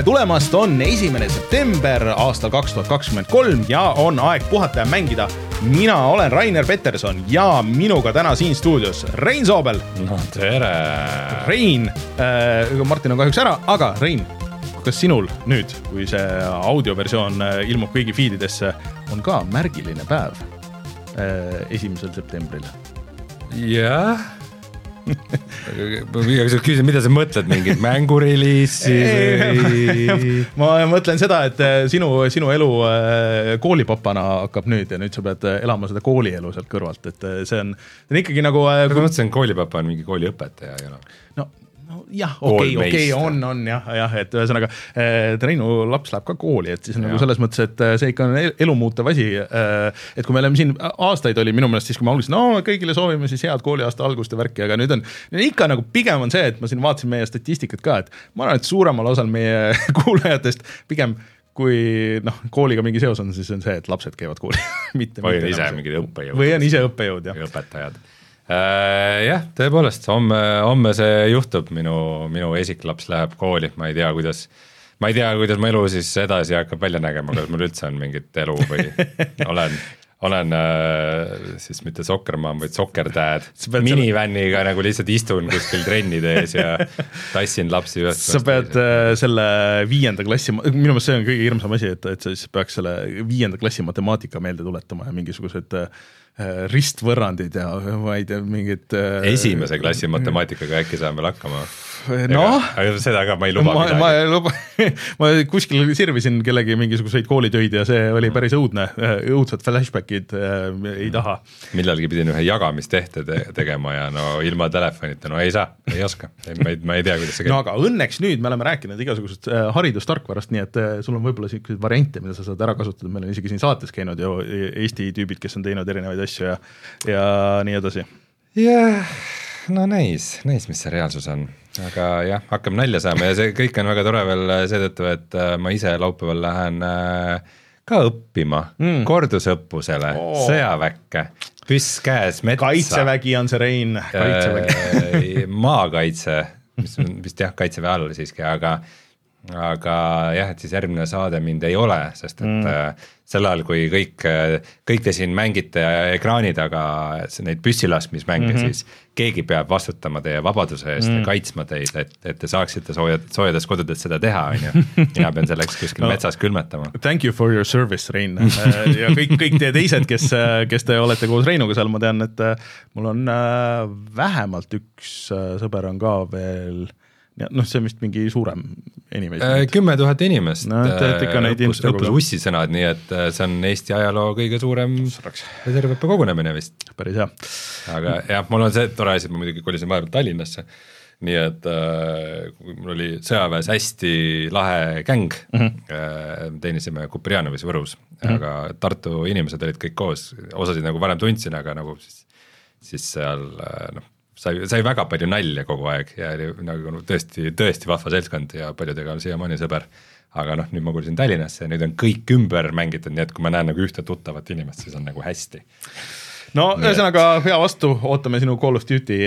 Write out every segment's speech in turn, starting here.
tere tulemast, on esimene september aastal kaks tuhat kakskümmend kolm ja on aeg puhata ja mängida. mina olen Rainer Peterson ja minuga täna siin stuudios Rein Soobel. no tere. Rein äh,, Martin on kahjuks ära, aga Rein, kas sinul nüüd, kui see audioversioon äh, ilmub kõigi feed idesse, on ka märgiline päev äh, esimesel septembril? jah ma igaks juhuks küsin, mida sa mõtled, mingit mängureliisi või? ma mõtlen seda, et äh, sinu, sinu elu äh, koolipapana hakkab nüüd ja nüüd sa pead äh, elama seda koolielu sealt kõrvalt, et see on, see on ikkagi nagu. ma mõtlesin, koolipapa on mingi kooliõpetaja ja noh. no jah, okei, okei, on, on jah, jah, et ühesõnaga äh, Triinu laps läheb ka kooli, et siis ja. nagu selles mõttes, et äh, see ikka on elumuutev asi. Äh, et kui me oleme siin aastaid oli minu meelest siis, kui me alguses, no kõigile soovime siis head kooliaasta algust ja värki, aga nüüd on ikka nagu pigem on see, et ma siin vaatasin meie statistikat ka, et ma arvan, et suuremal osal meie kuulajatest pigem kui noh, kooliga mingi seos on, siis on see, et lapsed käivad koolis mitte. või on ise mingid õppejõud. või on ise õppejõud, jah. õpetajad jah, tõepoolest, homme, homme see juhtub, minu, minu esiklaps läheb kooli, ma ei tea, kuidas, ma ei tea, kuidas mu elu siis edasi hakkab välja nägema, kas mul üldse on mingit elu või olen, olen äh, siis mitte sokkermaam, vaid sokkerdad. minivänniga nagu lihtsalt istun kuskil trennide ees ja tassin lapsi ühest. sa pead äh, selle viienda klassi, minu meelest see on kõige hirmsam asi, et, et sa siis peaks selle viienda klassi matemaatika meelde tuletama ja mingisugused äh, Äh, ristvõrrandid ja ma ei tea, mingid. Äh, esimese klassi matemaatikaga äkki saame veel hakkama noh. seda ka ma ei luba ma, midagi. ma ei luba ma kuskil sirvisin kellegi mingisuguseid koolitöid ja see oli päris õudne, õudsed flashback'id äh, ei taha. millalgi pidin ühe jagamistehte te tegema ja no ilma telefonita, no ei saa, ei oska, ma ei, ma ei tea, kuidas see käib. no aga õnneks nüüd me oleme rääkinud igasugusest äh, haridustarkvarast, nii et äh, sul on võib-olla niisuguseid variante, mida sa saad ära kasutada, meil on isegi siin saates käinud ju Eesti tüübid, kes on teinud erinevaid asju ja, ja nii edasi. jah yeah no näis, näis, mis see reaalsus on, aga jah, hakkame nalja saama ja see kõik on väga tore veel seetõttu, et äh, ma ise laupäeval lähen äh, ka õppima mm. kordusõppusele oh., sõjaväkke, püss käes, metsa. kaitsevägi on see, Rein, kaitsevägi äh, maakaitse, mis on vist jah, kaitseväe all siiski, aga aga jah, et siis järgmine saade mind ei ole, sest et mm sel ajal, kui kõik, kõik te siin mängite ekraani taga neid püssilaskmismänge mm, -hmm. siis keegi peab vastutama teie vabaduse eest mm ja kaitsma teid, et, et te saaksite soojad, soojades kodudes seda teha, on ju. mina pean selleks kuskil no, metsas külmetama. Thank you for your service, Rein ja kõik, kõik teie teised, kes, kes te olete koos Reinuga seal, ma tean, et mul on äh, vähemalt üks äh, sõber on ka veel noh, see on vist mingi suurem inimesi äh,. kümme tuhat inimest no, õppus, õppus ussisõnad, nii et äh, see on Eesti ajaloo kõige suurem reservõppe kogunemine vist. päris hea. aga jah, mul on see tore asi, et ma muidugi kolisin vahepeal Tallinnasse, nii et äh, mul oli sõjaväes hästi lahe gäng mm, -hmm. äh, teenisime Kuprianovis Võrus mm, -hmm. aga Tartu inimesed olid kõik koos, osasid nagu varem tundsin, aga nagu siis, siis seal noh sai, sai väga palju nalja kogu aeg ja oli nagu tõesti, tõesti vahva seltskond ja paljudega on siiamaani sõber. aga noh, nüüd ma kolisin Tallinnasse ja nüüd on kõik ümber mängitud, nii et kui ma näen nagu ühte tuttavat inimest, siis on nagu hästi no ühesõnaga pea vastu, ootame sinu Call of Duty,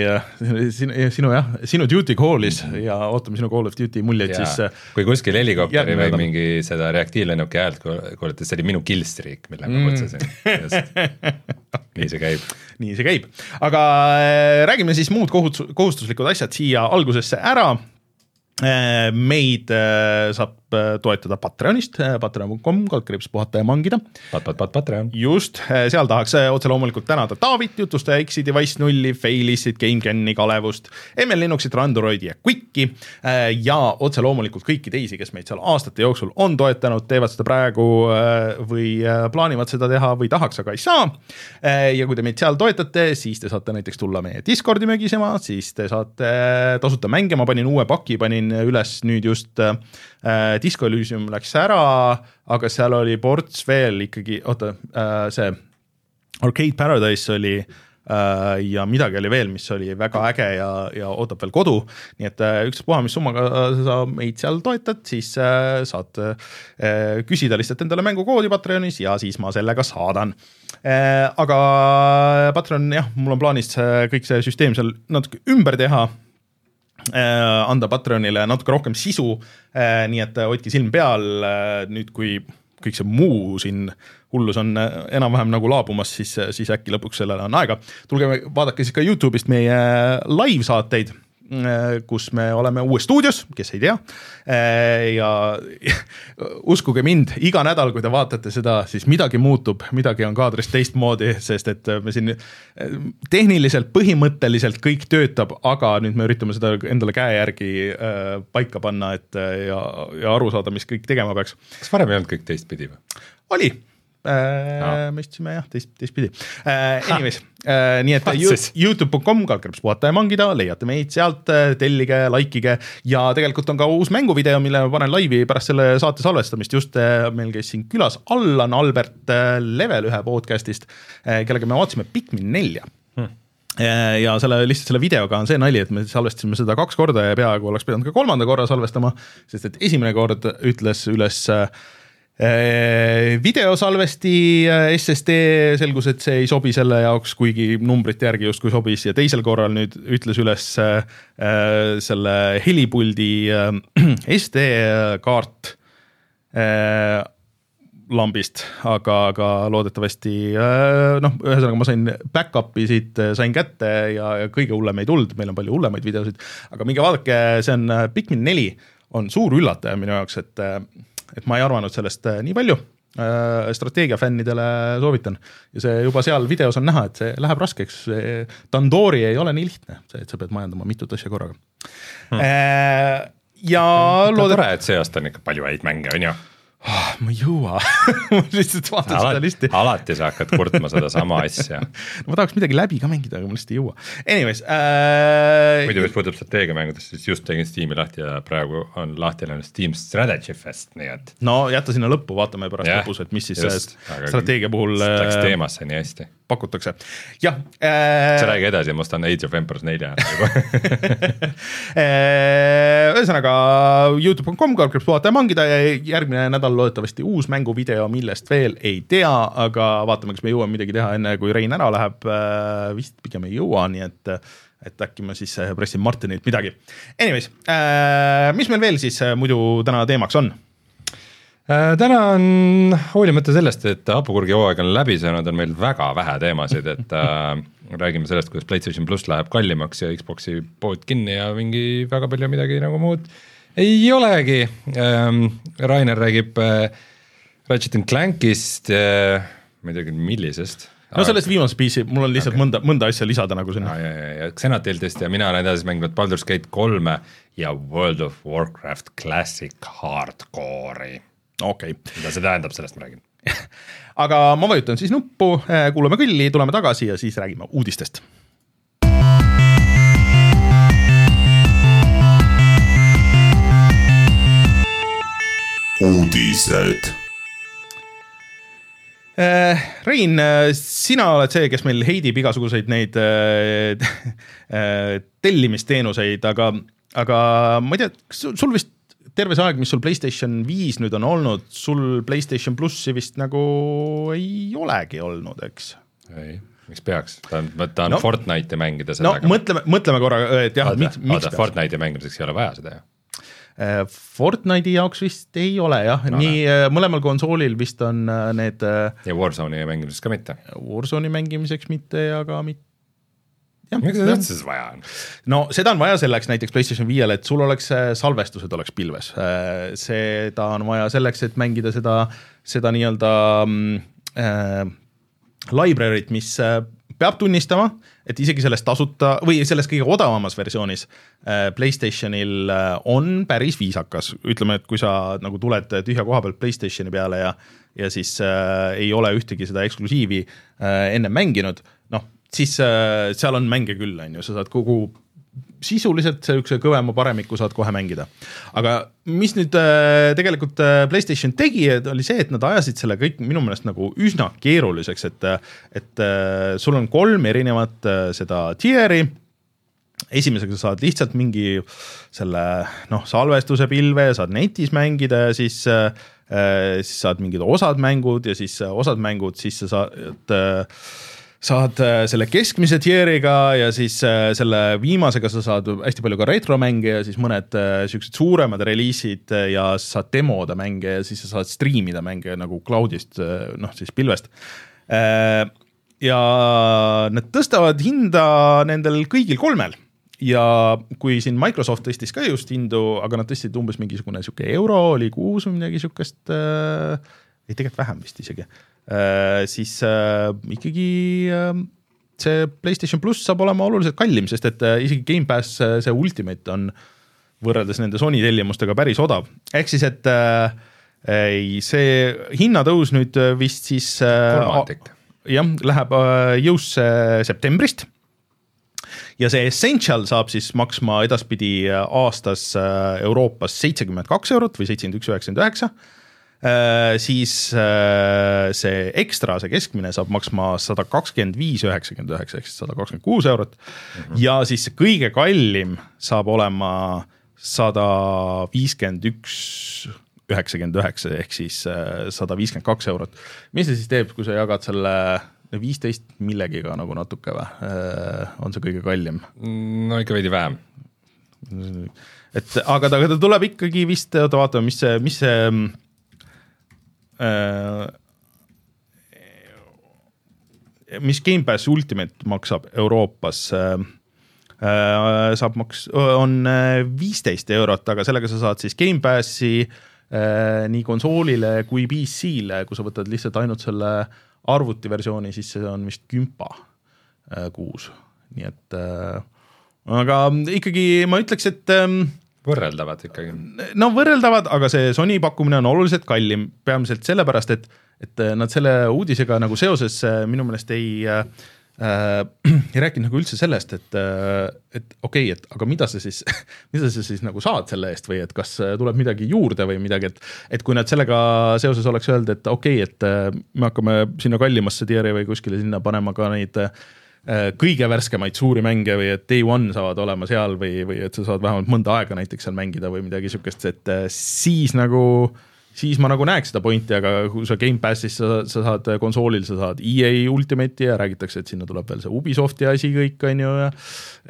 sinu, sinu jah, sinu duty call'is ja ootame sinu Call of Duty muljeid siis. kui kuskil helikopteri või mingi seda reaktiivlennuki häält kuulete, see oli minu killstreak, mille ma kutsusin mm. nii see käib nii see käib. aga äh, räägime siis muud kohustus, kohustuslikud asjad siia algusesse ära äh, meid äh, saab Äh, toetada Patreonist, äh, patreon.com, kaldkriips puhata ja mangida. Pat, pat, pat, Patreon. just, äh, seal tahaks otse loomulikult tänada Taavit, jutlustaja X-i, Device nulli, Failissit, GameCami, Kalevust, ML Linuxit, Randuroidi ja Quicki ja otse loomulikult kõiki teisi, kes meid seal aastate jooksul on toetanud, teevad seda praegu või plaanivad seda teha või tahaks, aga ei saa. ja kui te meid seal toetate, siis te saate näiteks tulla meie Discordi mögisema, siis te saate tasuta mänge, ma panin uue paki, panin üles nüüd just äh, Disco Elysium läks ära, aga seal oli ports veel ikkagi, oota äh,, see Arcade Paradise oli äh, ja midagi oli veel, mis oli väga äge ja, ja ootab veel kodu. nii et äh, ükspuha, mis summaga sa meid seal toetad, siis äh, saad äh, küsida lihtsalt endale mängukoodi Patreonis ja siis ma selle ka saadan äh,. aga Patreon jah, mul on plaanis kõik see süsteem seal natuke ümber teha äh, anda Patreonile natuke rohkem sisu. Äh,, nii et hoidke silm peal. Äh, nüüd, kui kõik see muu siin hullus on äh, enam-vähem nagu laabumas, siis, siis äkki lõpuks sellele on aega. tulge vaadake siis ka Youtube'ist meie live-saateid. Äh, kus me oleme uues stuudios, kes ei tea. Äh, ja uskuge mind, iga nädal, kui te vaatate seda, siis midagi muutub, midagi on kaadris teistmoodi, sest et me siin äh, tehniliselt, põhimõtteliselt kõik töötab, aga nüüd me üritame seda endale käe järgi paika panna, et ja, ja aru saada, mis kõik tegema peaks. kas varem ei olnud kõik teistpidi või? oli äh,. me istusime jah, teist, teistpidi äh,. Anyways äh,, nii et Youtube.com, kaldkriips puhata ja mangida, leiate meid sealt, äh, tellige, likeige ja tegelikult on ka uus mänguvideo, mille ma panen laivi pärast selle saate salvestamist, just äh, meil käis siin külas Allan Albert äh, Level ühe podcast'ist, kellega me vaatasime Pikmin nelja hmm ja selle, lihtsalt selle videoga on see nali, et me salvestasime seda kaks korda ja peaaegu oleks pidanud ka kolmanda korra salvestama, sest et esimene kord ütles üles äh, Äh, videosalvesti äh, SSD selgus, et see ei sobi selle jaoks, kuigi numbrite järgi justkui sobis. Ja teisel korral nüüd ütles üles äh, selle helipuldi SD kaart lambist, aga, aga loodetavasti noh, ühesõnaga ma sain back-up'i siit, sain kätte ja, ja kõige hullem ei tulnud, meil on palju hullemaid videosid, aga minge vaadake, see on Pikmin neli on suur üllataja minu jaoks, et et ma ei arvanud sellest äh, nii palju. Äh, strateegiafännidele soovitan. Ja see juba seal videos on näha, et see läheb raskeks, see Dandori ei ole nii lihtne, see, et sa pead majandama mitut asja korraga. Hmm.. Äh, ja loodet-. tore, et see aasta on ikka palju häid mänge, on ju oh, ma ei jõua lihtsalt vaatan seda listi alati sa hakkad kurtma sedasama asja no ma tahaks midagi läbi ka mängida, aga ma lihtsalt ei jõua. Anyways äh.... muidu, mis puudutab strateegiamängudest, siis just tegin Steam'i lahti ja praegu on lahti läinud Steam Strategy Fest, nii et. no jäta sinna lõppu, vaatame pärast yeah, lõpus, et mis siis just, strateegia puhul. Läks äh, teemasse nii hästi pakutakse, jah äh.... sa räägi edasi, ma ostan Age of Empires nelja äh, ühesõnaga Youtube.com, kaldkriips puhata ja mangida ja järgmine nädal loodetavasti uus mänguvideo, millest veel ei tea, aga vaatame, kas me jõuame midagi teha enne, kui Rein ära läheb. Äh, vist pigem ei jõua, nii et et äkki ma siis äh, pressin Martinilt midagi. Anyways äh,, mis meil veel siis muidu täna teemaks on? Äh, täna on, hoolimata sellest, et hapukurgi hooaeg on läbi saanud, on meil väga vähe teemasid, et äh, räägime sellest, kuidas Playstation pluss läheb kallimaks ja Xbox'i pood kinni ja mingi väga palju midagi nagu muud ei olegi ähm,. Rainer räägib äh, Ratchet and Clankist äh,, ma ei teagi, millisest no sellest viimasest PC, mul on lihtsalt okay. mõnda, mõnda asja lisada nagu sinna. ja, ja, ja Xenateltest ja mina olen edasi mänginud Baldur's Gate kolme ja World of Warcraft Classic Hardcore'i okei okay.. mida see tähendab, sellest ma räägin aga ma vajutan siis nuppu, äh, kuulame kõlli, tuleme tagasi ja siis räägime uudistest. Uudised äh, Rein, äh, sina oled see, kes meil heidib igasuguseid neid tellimisteenuseid, aga, aga ma ei tea, kas sul vist terve see aeg, mis sul Playstation viis nüüd on olnud, sul Playstation plussi vist nagu ei olegi olnud, eks? ei, miks peaks, ta on, ta on no, Fortnite'i mängida no mõtleme, mõtleme korra, et jah, miks, miks. Fortnite'i mängimiseks ei ole vaja seda ju Fortnite'i jaoks vist ei ole jah no,, nii äh, mõlemal konsoolil vist on äh, need. ja Warzone'i mängimiseks ka mitte. Warzone'i mängimiseks mitte ja ka mitte miks seda üldse siis vaja on? no seda on vaja selleks näiteks PlayStation viiele, et sul oleks äh, salvestused oleks pilves. Äh, seda on vaja selleks, et mängida seda, seda nii-öelda mm, äh, library't, mis äh, peab tunnistama, et isegi selles tasuta või selles kõige odavamas versioonis äh, Playstationil äh, on päris viisakas, ütleme, et kui sa nagu tuled tühja koha pealt Playstationi peale ja ja siis äh, ei ole ühtegi seda eksklusiivi äh, enne mänginud, noh, siis äh, seal on mänge küll, on ju, sa saad kogu sisuliselt niisuguse kõvema paremiku saad kohe mängida. aga mis nüüd äh, tegelikult äh, Playstation tegi, oli see, et nad ajasid selle kõik minu meelest nagu üsna keeruliseks, et et äh, sul on kolm erinevat seda tier'i, esimesega sa saad lihtsalt mingi selle noh, salvestuse pilve saad netis mängida ja siis äh, siis saad mingid osad mängud ja siis osad mängud, siis sa saad äh, saad äh, selle keskmise tier'iga ja siis äh, selle viimasega sa saad hästi palju ka retromänge ja siis mõned äh, siuksed suuremad reliisid ja saad demoda mänge ja siis sa saad striimida mänge nagu cloud'ist, noh siis pilvest. Ja need tõstavad hinda nendel kõigil kolmel. Ja kui siin Microsoft tõstis ka just hindu, aga nad tõstsid umbes mingisugune sihuke euro oli kuus või midagi sihukest äh,, ei tegelikult vähem vist isegi. äh,, siis äh, ikkagi äh, see Playstation pluss saab olema oluliselt kallim, sest et äh, isegi Gamepass, see Ultimate on võrreldes nende Sony tellimustega päris odav, ehk siis, et äh, ei, see hinnatõus nüüd vist siis äh, kolmandik. jah, läheb äh, jõusse septembrist ja see Essential saab siis maksma edaspidi aastas äh, Euroopas seitsekümmend kaks eurot või seitsekümmend üks, üheksakümmend üheksa. Äh, siis äh, see ekstra, see keskmine saab maksma sada kakskümmend viis, üheksakümmend üheksa ehk siis sada kakskümmend kuus eurot mm. -hmm. ja siis see kõige kallim saab olema sada viiskümmend üks üheksakümmend üheksa ehk siis sada viiskümmend kaks eurot. mis see siis teeb, kui sa jagad selle viisteist millegiga nagu natuke või, on see kõige kallim? no ikka veidi vähem. et aga ta, ta tuleb ikkagi vist, oota vaatame, mis see, mis see äh, mis Gamepass Ultimate maksab Euroopas? Äh, äh, saab maks-, on viisteist eurot, aga sellega sa saad siis Gamepassi äh, nii konsoolile kui PC-le, kui sa võtad lihtsalt ainult selle arvutiversiooni, siis see on vist kümpa äh, kuus, nii et äh, aga ikkagi ma ütleks, et ähm, võrreldavad ikkagi. no võrreldavad, aga see Sony pakkumine on oluliselt kallim, peamiselt sellepärast, et, et nad selle uudisega nagu seoses äh, minu meelest ei äh, äh, ei rääkinud nagu üldse sellest, et, äh, et okei okay,, et aga mida sa siis mida sa siis nagu saad selle eest või et kas äh, tuleb midagi juurde või midagi, et et kui nad sellega seoses oleks öelnud, et okei okay,, et äh, me hakkame sinna kallimasse tier'i või kuskile sinna panema ka neid kõige värskemaid suuri mänge või et day one saavad olema seal või, või et sa saad vähemalt mõnda aega näiteks seal mängida või midagi sihukest, et siis nagu äh, siis ma nagu näeks seda pointi, aga kui sa Gamepassis sa, sa saad konsoolil, sa saad EA Ultimate'i ja räägitakse, et sinna tuleb veel see Ubisofti asi kõik, on ju, ja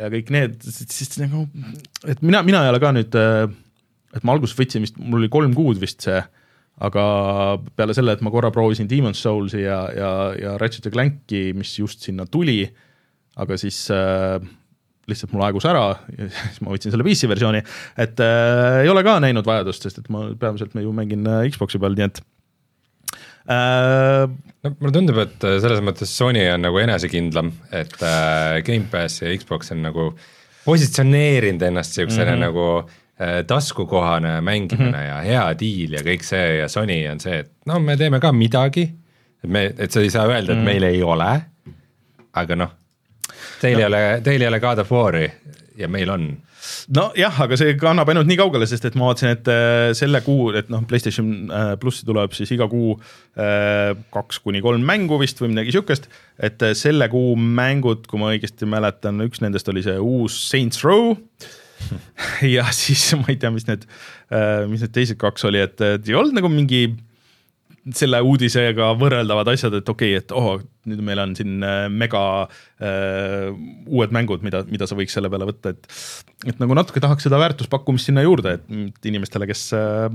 ja kõik need, siis nagu, et mina, mina ei ole ka nüüd, et ma alguses võtsin vist, mul oli kolm kuud vist see, aga peale selle, et ma korra proovisin Demon's Souls'i ja, ja, ja Ratchet ja Clanki, mis just sinna tuli, aga siis äh, lihtsalt mul aegus ära ja siis ma võtsin selle PC versiooni, et äh, ei ole ka näinud vajadust, sest et ma peamiselt ma ju mängin äh, Xbox'i peal, nii et äh,. no mulle tundub, et äh, selles mõttes Sony on nagu enesekindlam, et äh, Gamepass ja Xbox on nagu positsioneerinud ennast siuksele mm -hmm. nagu äh, taskukohane mängimine mm -hmm. ja hea diil ja kõik see ja Sony on see, et no me teeme ka midagi, et me, et sa ei saa öelda, et mm -hmm. meil ei ole, aga noh Teil ei ole, teil ei ole God of War'i ja meil on nojah, aga see kannab ainult nii kaugele, sest et ma vaatasin, et äh, selle kuu, et noh, Playstation äh, plussi tuleb siis iga kuu äh, kaks kuni kolm mängu vist või midagi sihukest. et selle kuu mängud, kui ma õigesti mäletan, üks nendest oli see uus Saints Row. ja siis ma ei tea, mis need, mis need teised kaks oli, et ei olnud nagu mingi selle uudisega võrreldavad asjad, et okei okay,, et oh, nüüd meil on siin äh, mega äh, uued mängud, mida, mida sa võiks selle peale võtta, et et nagu natuke tahaks seda väärtuspakkumist sinna juurde, et inimestele, kes äh,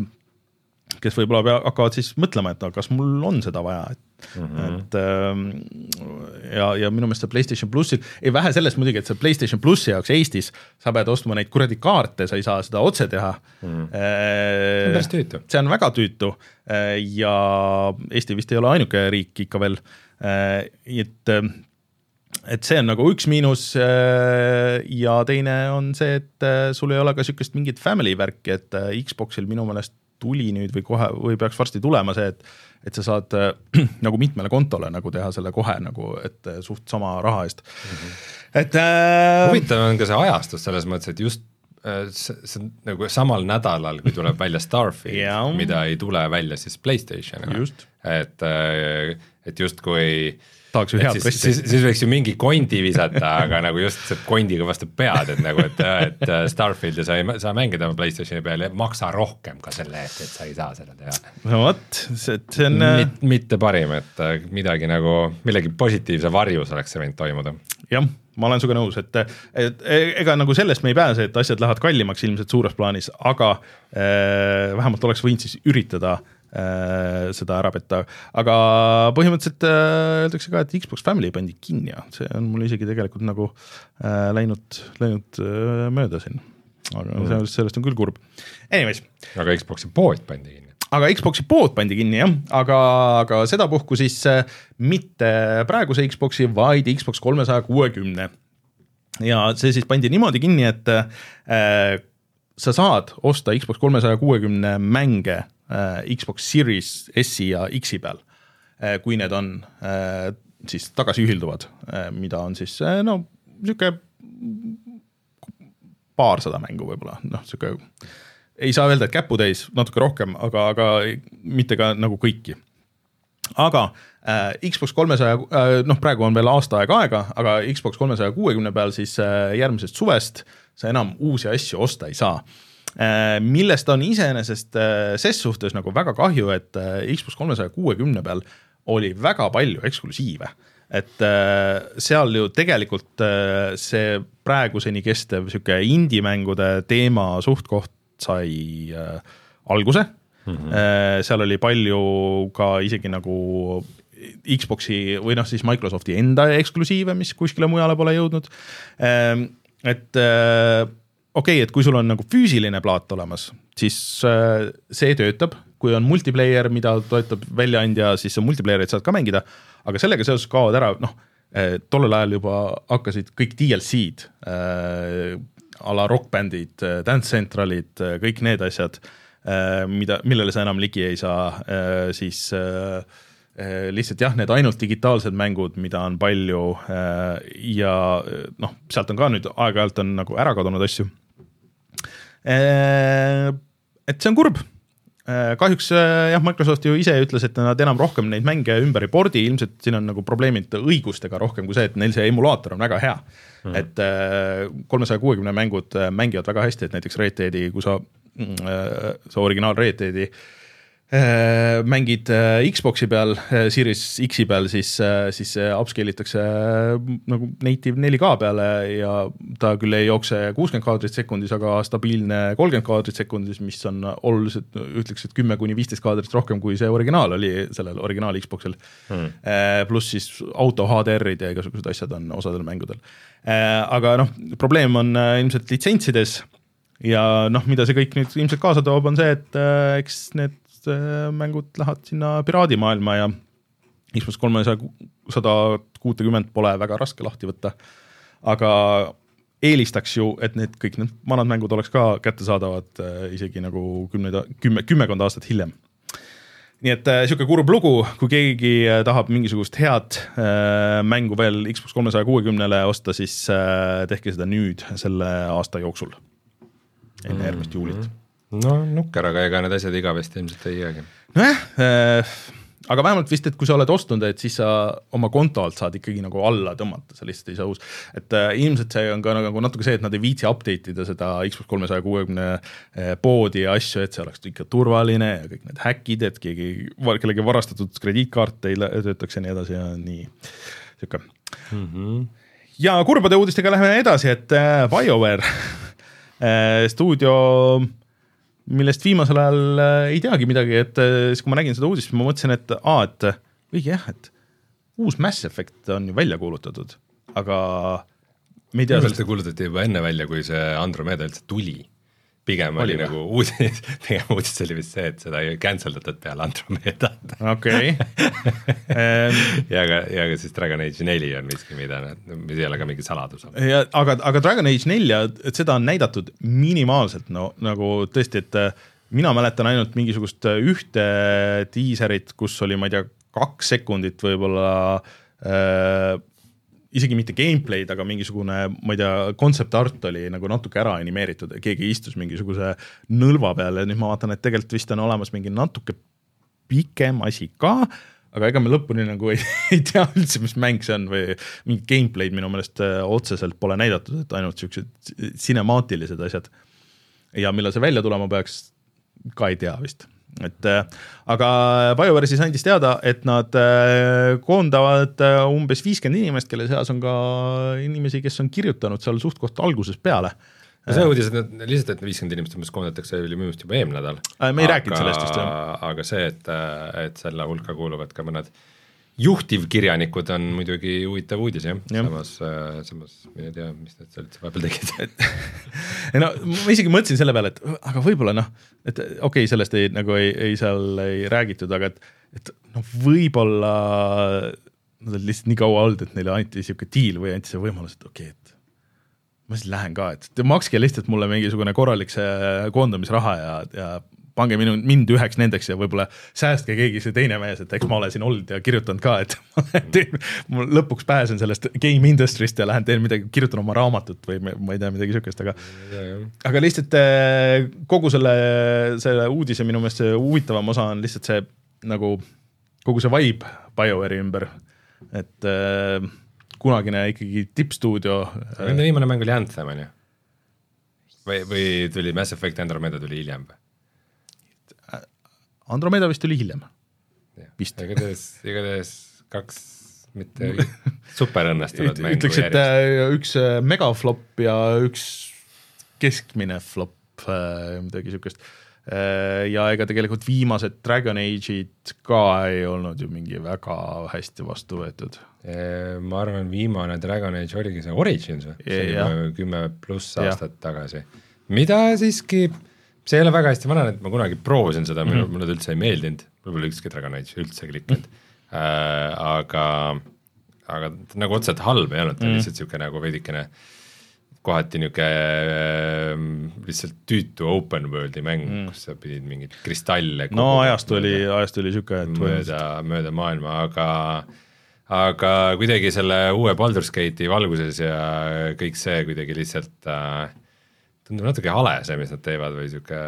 kes võib-olla hakkavad siis mõtlema, et no kas mul on seda vaja, et mm, -hmm. et ähm, ja, ja minu meelest see Playstation plussil, ei vähe sellest muidugi, et see Playstation plussi jaoks Eestis sa pead ostma neid kuradi kaarte, sa ei saa seda otse teha mm. -hmm. see on päris tüütu. see on väga tüütu ja Eesti vist ei ole ainuke riik ikka veel, et et see on nagu üks miinus ja teine on see, et sul ei ole ka niisugust mingit family värki, et Xboxil minu meelest tuli nüüd või kohe või peaks varsti tulema see, et et sa saad äh, nagu mitmele kontole nagu teha selle kohe nagu, et suht sama raha eest mm. -hmm. et äh, huvitav on ka see ajastus selles mõttes, et just see, see on nagu samal nädalal, kui tuleb välja Starfield mida ei tule välja siis Playstationiga. et, et justkui tahaks ju head pressi. siis, siis võiks ju mingi kondi visata, aga nagu just see kondiga vastu pead, et nagu, et, et Starfieldi sa ei saa mängida oma Playstationi peal ja maksa rohkem ka selle eest, et sa ei saa seda teha. no vot, see, see on Mit, mitte parim, et midagi nagu, millegi positiivse varjus oleks see võinud toimuda. jah ma olen sinuga nõus, et, et ega nagu sellest me ei pääse, et asjad lähevad kallimaks ilmselt suures plaanis, aga äh, vähemalt oleks võinud siis üritada äh, seda ära petta, aga põhimõtteliselt äh, öeldakse ka, et Xbox Family pandi kinni ja see on mul isegi tegelikult nagu äh, läinud, läinud äh, mööda siin. aga mm. sellest, on küll kurb. Anyways. aga Xbox'i pood pandi kinni aga Xbox'i pood pandi kinni jah, aga, aga sedapuhku siis äh, mitte praeguse Xbox'i, vaid Xbox kolmesaja kuuekümne. ja see siis pandi niimoodi kinni, et äh, sa saad osta Xbox kolmesaja kuuekümne mänge äh, Xbox Series S-i ja X-i peal äh,, kui need on äh, siis tagasiühilduvad äh,, mida on siis äh, no niisugune paarsada mängu võib-olla, noh, niisugune ei saa öelda, et käputäis, natuke rohkem, aga, aga mitte ka nagu kõiki. aga äh, Xbox kolmesaja äh,, noh, praegu on veel aasta aega aega, aga Xbox kolmesaja kuuekümne peal siis äh, järgmisest suvest sa enam uusi asju osta ei saa äh,. Millest on iseenesest äh, ses suhtes nagu väga kahju, et äh, Xbox kolmesaja kuuekümne peal oli väga palju eksklusiive et äh, seal ju tegelikult äh, see praeguseni kestev niisugune indie-mängude teema suht-koht sai äh, alguse mm. -hmm. Äh, seal oli palju ka isegi nagu Xbox'i või noh, siis Microsofti enda eksklusiive, mis kuskile mujale pole jõudnud. Et äh, okei okay,, et kui sul on nagu füüsiline plaat olemas, siis äh, see töötab, kui on multiplayer, mida toetab väljaandja, siis sa multiplayer'it saad ka mängida, aga sellega seoses kaovad ära, noh, tollel ajal juba hakkasid kõik DLC-d a la rokkbändid, äh, Dance Centralid, äh, kõik need asjad, äh, mida, millele sa enam ligi ei saa, siis lihtsalt jah, need ainult digitaalsed mängud, mida on palju ja noh, sealt on ka nüüd aeg-ajalt on nagu ära kadunud asju. Et see on kurb. Kahjuks jah, Microsoft ju ise ütles, et nad enam rohkem neid mänge ümber ei pordi, ilmselt siin on nagu probleemid õigustega rohkem kui see, et neil see emulaator on väga hea. Mm.. et äh, kolmesaja kuuekümne mängud äh, mängivad väga hästi, et näiteks Red Deadi, kui sa, mm, äh, see originaal Red Deadi mängid Xbox'i peal, Series X-i peal, siis, siis upscale itakse nagu native 4K peale ja ta küll ei jookse kuuskümmend kaadrit sekundis, aga stabiilne kolmkümmend kaadrit sekundis, mis on oluliselt, ütleks, et kümme kuni viisteist kaadrit rohkem, kui see originaal oli sellel originaal Xbox'il. Mm.. pluss siis auto HDR-id ja igasugused asjad on osadel mängudel. Äh, aga noh, probleem on äh, ilmselt litsentsides ja noh, mida see kõik nüüd ilmselt kaasa toob, on see, et äh, eks need mängud lähevad sinna piraadimaailma ja Xbox kolmesaja, sada kuutekümmet pole väga raske lahti võtta. aga eelistaks ju, et need kõik need vanad mängud oleks ka kättesaadavad isegi nagu kümneid, kümme, kümmekond aastat hiljem nii et äh, kurb lugu, kui keegi äh, tahab mingisugust head äh, mängu veel Xbox kolmesaja kuuekümnele osta, siis äh, tehke seda nüüd selle aasta jooksul, enne järgmist juulit. No nukker, aga ega need asjad igavesti ilmselt ei jäägi. nojah äh,, aga vähemalt vist, et kui sa oled ostnud, et siis sa oma konto alt saad ikkagi nagu alla tõmmata, sa lihtsalt ei saa uus. et äh, ilmselt see on ka nagu natuke see, et nad ei viitsi update ida seda Xbox kolmesaja kuuekümne äh, poodi ja asju, et see oleks ikka turvaline ja kõik need häkid, et keegi, kellegi varastatud krediitkaart ei töötaks ja nii edasi ja nii, sihuke mm. -hmm. ja kurbade uudistega läheme edasi, et äh, BioWare äh, stuudio millest viimasel ajal äh, ei teagi midagi, et äh, siis, kui ma nägin seda uudist, ma mõtlesin, et aa, et õige jah, et uus Mass Effect on ju välja kuulutatud, aga me ei tea. minu arust see kuulutati juba enne välja, kui see Andromeda üldse tuli pigem oli, oli nagu uudis, pigem uudis oli vist see, et seda ei cancel datud peale Andromedat. okei. ja ka, ja ka siis Dragon Age neli on miski, mida mis ei ole ka mingi saladus. ja aga, aga Dragon Age nelja, et seda on näidatud minimaalselt, no nagu tõesti, et äh, mina mäletan ainult mingisugust äh, ühte diiserit, kus oli, ma ei tea, kaks sekundit võib-olla äh, isegi mitte gameplay'd, aga mingisugune, ma ei tea, concept art oli nagu natuke ära animeeritud, keegi istus mingisuguse nõlva peal ja nüüd ma vaatan, et tegelikult vist on olemas mingi natuke pikem asi ka, aga ega me lõpuni nagu ei, ei tea üldse, mis mäng see on või mingit gameplay'd minu meelest äh, otseselt pole näidatud, et ainult siuksed cinemaatilised asjad. ja millal see välja tulema peaks, ka ei tea vist et äh, aga BioWare siis andis teada, et nad äh, koondavad äh, umbes viiskümmend inimest, kelle seas on ka inimesi, kes on kirjutanud seal suht-koht algusest peale no see uudis, et nad lihtsalt, et viiskümmend inimest umbes koondatakse, oli minu meelest juba eelmine nädal. me ei aga, rääkinud sellest vist jah. aga see, et, et selle hulka kuuluvad ka mõned äh, juhtivkirjanikud on muidugi huvitav uudis jah ja., samas, äh, samas ma ei tea, mis nad seal üldse vahepeal tegid ei no ma isegi mõtlesin selle peale, et aga võib-olla noh, et okei okay,, sellest ei nagu ei, ei seal ei räägitud, aga et, et noh, võib-olla nad olid lihtsalt nii kaua olnud, et neile anti sihuke deal või anti see võimalus, et okei okay,, et ma siis lähen ka, et makske lihtsalt mulle mingisugune korralik see koondamisraha ja, ja pange minu, mind üheks nendeks ja võib-olla säästke keegi see teine mees, et eks ma olen siin olnud ja kirjutanud ka, et ma lõpuks pääsen sellest game industry'st ja lähen teen midagi, kirjutan oma raamatut või ma ei tea, midagi sihukest, aga aga lihtsalt eh, kogu selle, selle uudise minu meelest see huvitavam osa on lihtsalt see nagu kogu see vibe BioWare'i ümber, et äh, kunagine ikkagi tippstuudio. Nende viimane mäng oli Anthem on ju? või, või tuli Mass Effect Andromeda tuli hiljem või? Andromeda vist tuli hiljem. igatahes, igatahes kaks mitte super õnnestunud mängu ütleks, et järjest. Äh, üks äh, megaflop ja üks keskmine flop, äh, midagi niisugust. ja ega tegelikult viimased Dragon Age'id ka ei olnud ju mingi väga hästi vastu võetud. ma arvan, viimane Dragon Age oligi see Origins või? see oli kümme pluss aastat ja. tagasi, mida siiski see ei ole väga hästi vananenud, ma kunagi proovisin seda mm, -hmm. mulle ta üldse ei meeldinud, mul pole ükski Dragon Age üldse klikkinud mm. -hmm. äh,, aga, aga nagu otseselt halb ei olnud, ta oli mm -hmm. lihtsalt niisugune nagu veidikene kohati niisugune äh, lihtsalt tüütu open world'i mäng mm., kus sa pidid mingeid kristalle no ajastu oli, ajastu oli et mööda, mööda maailma, aga aga kuidagi selle uue Baldur's Gate'i valguses ja kõik see kuidagi lihtsalt äh, tundub natuke hale see, mis nad teevad või sihuke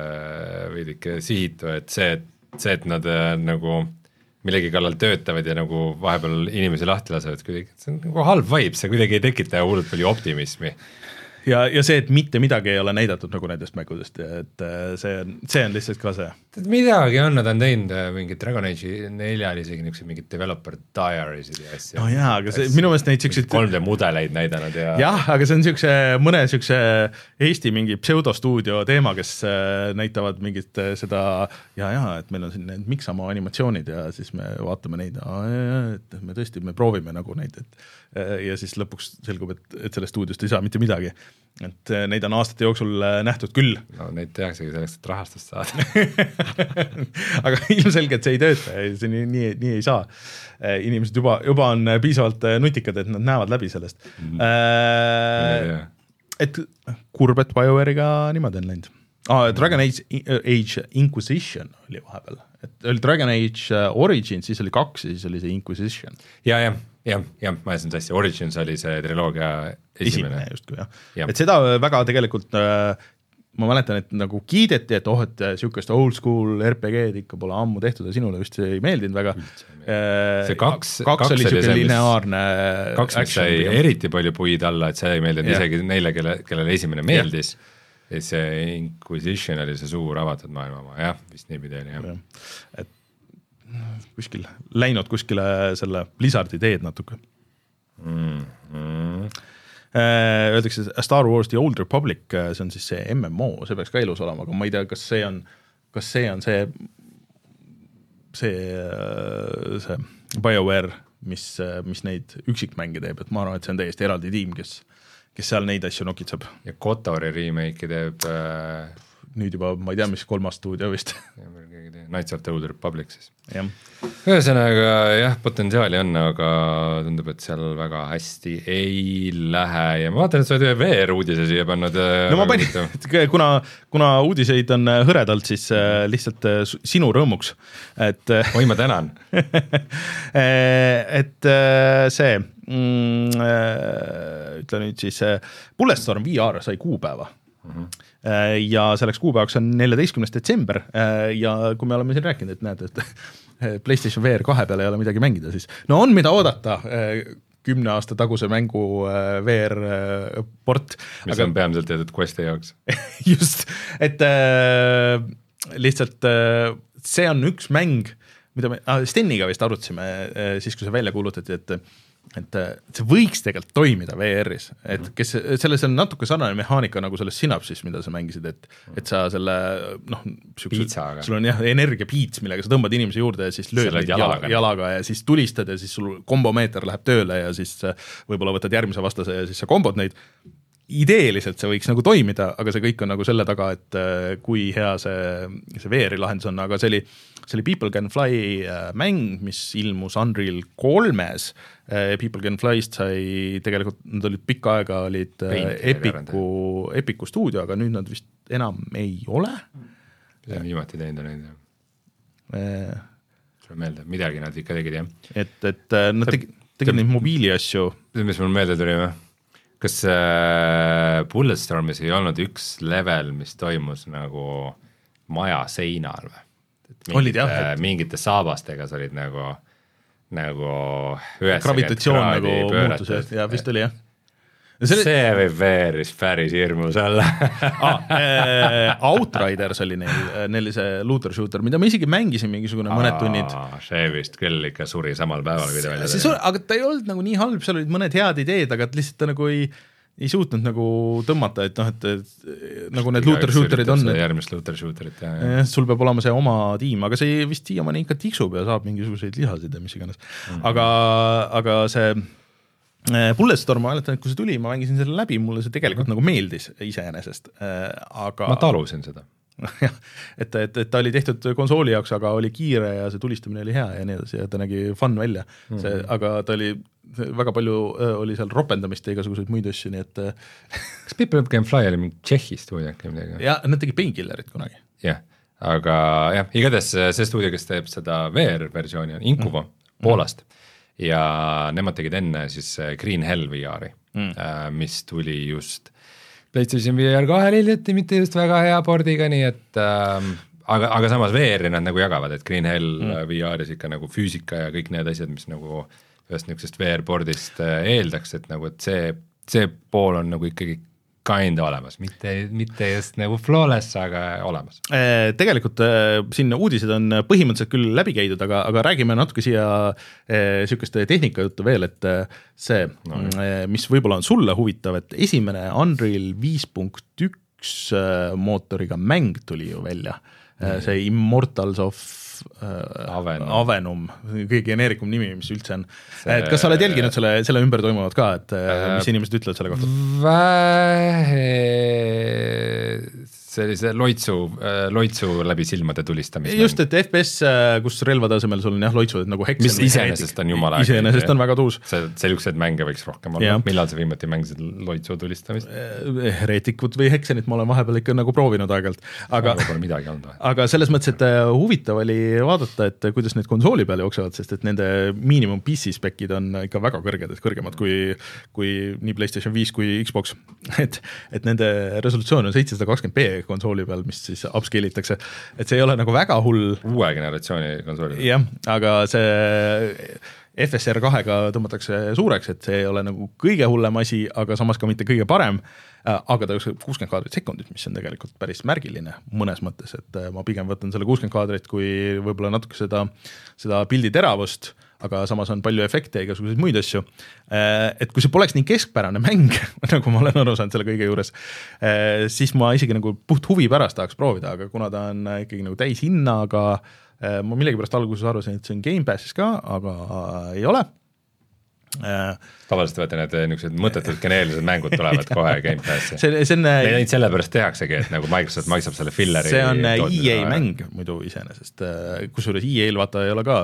veidike sihitu, et see, see, et nad äh, nagu millegi kallal töötavad ja nagu vahepeal inimesi lahti lasevad, kuidagi, see on nagu halb vibe, see kuidagi ei tekita hullult palju optimismi ja, ja see, et mitte midagi ei ole näidatud nagu nendest mängudest, et äh, see on, see on lihtsalt ka see. midagi on, nad on teinud äh, mingit Dragon Age'i neljal isegi niisuguseid mingeid developer diaries'id ja asju. no jaa, aga see minu meelest neid siukseid 3D mudeleid näidanud ja jah, aga see on siukse, mõne siukse Eesti mingi pseudostuudio teema, kes äh, näitavad mingit seda ja, ja et meil on siin need Miksamaa animatsioonid ja siis me vaatame neid, et me tõesti, me proovime nagu neid, et ja siis lõpuks selgub, et, et sellest stuudiost ei saa mitte midagi et äh, neid on aastate jooksul äh, nähtud küll. no neid tehaksegi selleks, et rahastust saada aga ilmselgelt see ei tööta see nii, nii, nii ei saa. Äh, inimesed juba, juba on piisavalt nutikad, et nad näevad läbi sellest mm. -hmm. Äh, et kurb, et BioWare'iga niimoodi on läinud ah,. Dragon Age, Age Inquisition oli vahepeal, et oli Dragon Age Origin, siis oli kaks ja siis oli see Inquisition. ja, jah jah, jah, ma ajasin sassi, Origins oli see triloogia esimene, esimene. justkui jah. Ja., et seda väga tegelikult äh, ma mäletan, et nagu kiideti, et oh, et niisugust old school RPG-d ikka pole ammu tehtud ja sinule vist ei meeldinud väga. Äh, see kaks, kaks, oli niisugune lineaarne kaks, mis sai eriti palju puid alla, et see ei meeldinud yeah. isegi neile, kelle, kellele esimene meeldis. Yeah ja see Inquisition oli see suur avatud maailma oma, jah, vist niipidi oli jah. Ja.. et kuskil läinud kuskile selle Blizzardi teed natuke mm. -hmm. Öeldakse Star Wars The Old Republic, äh, see on siis see MMO, see peaks ka elus olema, aga ma ei tea, kas see on, kas see on see, see, äh, see BioWare, mis, mis neid üksikmänge teeb, et ma arvan, et see on täiesti eraldi tiim, kes, kes seal neid asju nokitseb. ja Kotori remake'i teeb äh nüüd juba ma ei tea, mis kolmas stuudio vist Knights of the Old Republic siis. ühesõnaga jah, potentsiaali on, aga tundub, et seal väga hästi ei lähe ja ma vaatan, et sa oled ühe VR-uudise siia pannud. äh, no ma panin, kuna, kuna uudiseid on äh, hõredalt, siis äh, lihtsalt sinu rõõmuks, et oi, ma tänan et see mm, ütle nüüd siis, Bulletstorm VR sai kuupäeva mm. -hmm. Ja selleks kuupäevaks on neljateistkümnes detsember äh, ja kui me oleme siin rääkinud, et näed, et PlayStation VR kahe peal ei ole midagi mängida, siis no on, mida oodata kümne aasta taguse mängu VR port. mis aga... on peamiselt tehtud Questi jaoks just, et äh, lihtsalt äh, see on üks mäng, mida me ah, Steniga vist arutasime äh, siis, kui see välja kuulutati, et et see võiks tegelikult toimida VR-is, et kes, selles on natuke sarnane mehaanika nagu selles Synapsis, mida sa mängisid, et et sa selle noh, sul on jah, energiapiits, millega sa tõmbad inimesi juurde ja siis lööd neid jalaga, jalaga ja siis tulistad ja siis sul kombomeeter läheb tööle ja siis võib-olla võtad järgmise vastase ja siis sa kombod neid, ideeliselt see võiks nagu toimida, aga see kõik on nagu selle taga, et kui hea see, see VR-i lahendus on, aga see oli, see oli People Can Fly mäng, mis ilmus Unreal kolmes. People Can Fly'st sai tegelikult, nad olid pikka aega, olid Epiku, Epiku stuudio, aga nüüd nad vist enam ei ole. mis nad viimati teinud on neid? sul on meelde, midagi nad ikka tegid, jah? et, et nad tegid, tegid neid mobiiliasju. mis mul meelde tuli või? kas äh, Bulletstormis ei olnud üks level, mis toimus nagu maja seinal või? Jah et.... mingite saabastega sa olid nagu, nagu gravitatsioon nagu muutus ja vist oli jah Selle... see võib VR-is päris hirmus olla ah, äh, Outriders oli neil, neil oli see looter shooter, mida ma isegi mängisin mingisugune mõned tunnid. see vist küll ikka suri samal päeval, kui ta välja tuli. aga ta ei olnud nagu nii halb, seal olid mõned head ideed, aga et lihtsalt ta nagu ei ei suutnud nagu tõmmata, et noh, et, et nagu need looter shooter'id on. järgmist looter shooter'it jah ja.. sul peab olema see oma tiim, aga see vist siiamaani ikka tiksub ja saab mingisuguseid lihasid ja mis iganes mm. -hmm. aga, aga see äh, Bulletstorm, ma mäletan, et kui see tuli, ma mängisin selle läbi, mulle see tegelikult mm -hmm. nagu meeldis iseenesest, äh, aga ma talusin seda jah, et, et, et ta oli tehtud konsooli jaoks, aga oli kiire ja see tulistamine oli hea ja nii edasi ja ta nägi fun välja mm, -hmm. see, aga ta oli väga palju äh, oli seal ropendamist ja igasuguseid muid asju, nii et äh, kas People Can Fly oli mingi Tšehhi stuudio äkki midagi? jah, nad tegid Painkillerit kunagi. jah, aga jah, igatahes see stuudio, kes teeb seda VR-versiooni, on Incuvo mm -hmm. Poolast ja nemad tegid enne siis äh, Green Hell VR-i mm, -hmm. mis tuli just PlayStation VR kahel hiljuti, mitte just väga hea pordiga, nii et ähm, aga, aga samas VR-i nad nagu jagavad, et Green Hell mm. VR-is ikka nagu füüsika ja kõik need asjad, mis nagu ühest niisugusest VR-boardist äh, eeldaks, et nagu, et see, see pool on nagu ikkagi kinda olemas, mitte, mitte just nagu flawless, aga olemas. Äh, tegelikult äh, siin uudised on põhimõtteliselt küll läbi käidud, aga, aga räägime natuke siia niisugust tehnikajuttu veel, et see no,, mis võib-olla on sulle huvitav, et esimene Unreal viis punkt üks mootoriga mäng tuli ju välja, see Immortals of äh, Avenum, Avenum, kõige geneerikum nimi, mis üldse on see.... et kas sa oled jälginud selle, selle ümber toimuvat ka, et äh, mis inimesed ütlevad selle kohta? vähe sellise loitsu, äh, loitsu läbi silmade tulistamist. just, et FPS, äh, kus relvade asemel sul on jah, loitsud nagu heksen. mis iseenesest on jumala äge. iseenesest on väga tuus. see, selliseid mänge võiks rohkem olla, millal sa viimati mängisid loitsu tulistamist? Äh, Heretikut või Heksenit ma olen vahepeal ikka nagu proovinud aeg-ajalt, aga pole midagi olnud või? aga selles mõttes, et huvitav oli vaadata, et kuidas need konsooli peal jooksevad, sest et nende miinimum PC spec'id on ikka väga kõrged, et kõrgemad kui, kui nii PlayStation viis kui Xbox. et, et nende resolutsioon on seitsesada kakskümmend B konsooli peal, mis siis upscale itakse, et see ei ole nagu väga hull. uue generatsiooni konsooli. jah, aga see FSR kahega tõmmatakse suureks, et see ei ole nagu kõige hullem asi, aga samas ka mitte kõige parem, aga ta jookseb kuuskümmend kaadrit sekundit, mis on tegelikult päris märgiline mõnes mõttes, et ma pigem võtan selle kuuskümmend kaadrit kui võib-olla natuke seda, seda pildi teravust aga samas on palju efekte ja igasuguseid muid asju. Äh, et kui see poleks nii keskpärane mäng nagu ma olen aru saanud selle kõige juures, äh, siis ma isegi nagu puht huvi pärast tahaks proovida, aga kuna ta on ikkagi nagu täishinnaga, ma millegipärast alguses arvasin, et see on Gamepassis ka, aga ei ole tavaliselt vaata need niisugused mõttetud geneerilised mängud tulevad kohe Gamepassi. see, see on Neid ainult sellepärast tehaksegi, et nagu Microsoft maksab selle filleri see on EA mäng muidu iseenesest, kusjuures EA-l vaata ei ole ka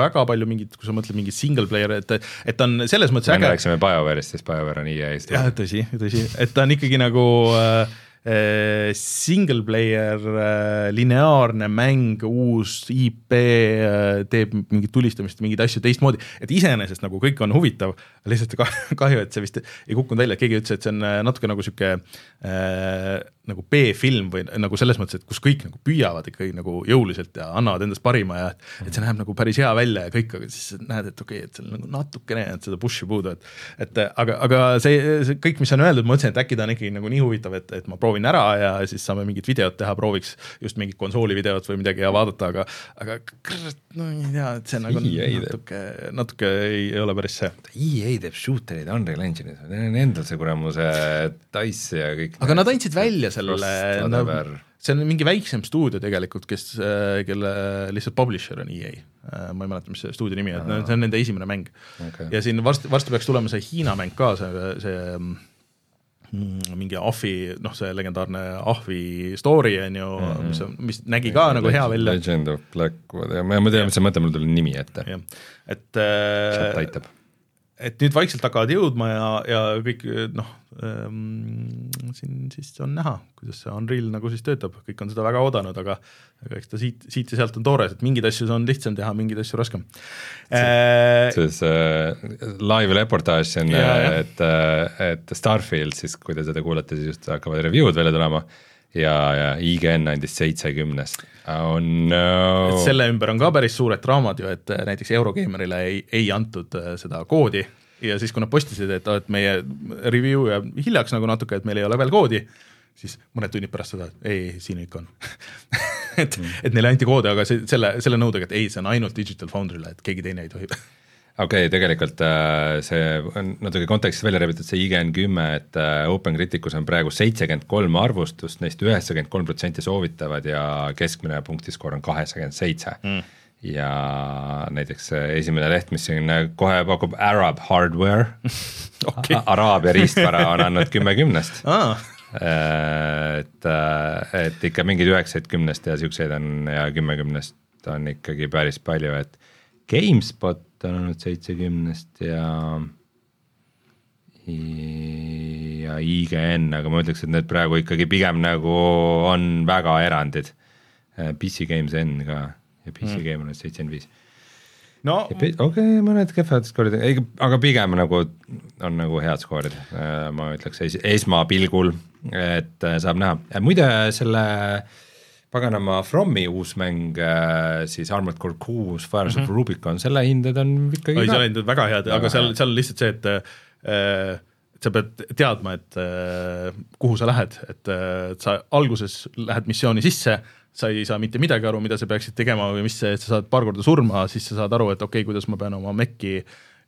väga palju mingit, kui sa mõtled mingit single player, et et on selles mõttes äge. rääkisime BioWare'ist, siis BioWare on EA-st. jah, tõsi, tõsi, et ta on ikkagi nagu äh, Äh, single player, äh, lineaarne mäng, uus IP, äh, teeb mingit tulistamist, mingeid asju teistmoodi, et iseenesest nagu kõik on huvitav, lihtsalt kahju, et see vist ei kukkunud välja, et keegi ütles, et see on natuke nagu sihuke äh, nagu B-film või nagu selles mõttes, et kus kõik nagu püüavad ikkagi nagu jõuliselt ja annavad endast parima ja et see näeb nagu päris hea välja ja kõik, aga siis näed, et okei okay,, et seal nagu natukene et seda push'i puudu, et et aga, aga see, see kõik, mis on öeldud, ma mõtlesin, et äkki ta on ikkagi nagu nii huvitav, et, et ma proovin ära ja siis saame mingit videot teha, prooviks just mingit konsooli videot või midagi ja vaadata, aga aga kurat, no ei tea, et see nagu EA natuke, natuke ei, ei ole päris see. EA teeb shootereid Unreal Engine'is, neil on endal see kuramuse Dice ja kõik aga nad andsid välja selle, no, see on mingi väiksem stuudio tegelikult, kes, äh, kelle lihtsalt publisher on EA. Äh, ma ei mäleta, mis see stuudio nimi on, see on nende esimene mäng okay.. ja siin varsti, varsti peaks tulema see Hiina mäng ka, see, see mm, mingi Ahvi, noh, see legendaarne Ahvi story on ju mm, -hmm. mis, mis nägi ka Legend, nagu hea välja. Legend of ja ma, ma tean, mis sa mõtled, mul tuli nimi ette. et äh, et nüüd vaikselt hakkavad jõudma ja, ja kõik noh ähm,, siin siis on näha, kuidas see Unreal nagu siis töötab, kõik on seda väga oodanud, aga aga eks ta siit, siit ja sealt on toores, et mingeid asju on lihtsam teha, mingeid asju raskem. see, see live reportaaž on, et, et Starfield siis, kui te seda kuulete, siis just hakkavad review'd välja tulema ja, ja IGN andis seitsekümnest oh no.. et selle ümber on ka päris suured draamad ju, et äh, näiteks Eurogeimerile ei, ei antud äh, seda koodi ja siis, kui nad postisid, et, et meie review jääb hiljaks nagu natuke, et meil ei ole veel koodi, siis mõned tunnid pärast seda, et ei, siin ikka on et mm., et neile anti koode, aga see, selle, selle nõudega, et ei, see on ainult Digital Foundry'le, et keegi teine ei tohi okei okay,, tegelikult äh, see on natuke kontekstist välja rebitud, see IGN kümme, et äh, OpenCriticus on praegu seitsekümmend kolm arvustust, neist üheksakümmend kolm protsenti soovitavad ja keskmine punktiskoor on kaheksakümmend seitse mm. ja näiteks esimene leht, mis siin kohe pakub Arab Hardware okay. Araabia riistvara on andnud kümme kümnest ah et, et ikka mingeid üheksaid kümnest ja siukseid on ja kümme kümnest on ikkagi päris palju, et GameSpot on olnud seitsekümnest ja ja IGN, aga ma ütleks, et need praegu ikkagi pigem nagu on väga erandid. Äh, PC Games N ka ja PC mm. Game on seitsekümmend viis. no okei okay,, mõned kehvad skoorid, ei, aga pigem nagu on nagu head skoorid, äh, ma ütleks es, esmapilgul, et äh, saab näha, muide selle äh, paganama Fromi uus mäng äh, siis Armored Core kuus, Fires mm -hmm. of Rubicon, selle hinded on ikkagi oi, selle hinded on väga head, aga seal, seal on lihtsalt see, et äh, sa pead teadma, et äh, kuhu sa lähed, et äh, sa alguses lähed missiooni sisse, sa ei saa mitte midagi aru, mida sa peaksid tegema või mis sa saad paar korda surma, siis sa saad aru, et okei okay,, kuidas ma pean oma mekki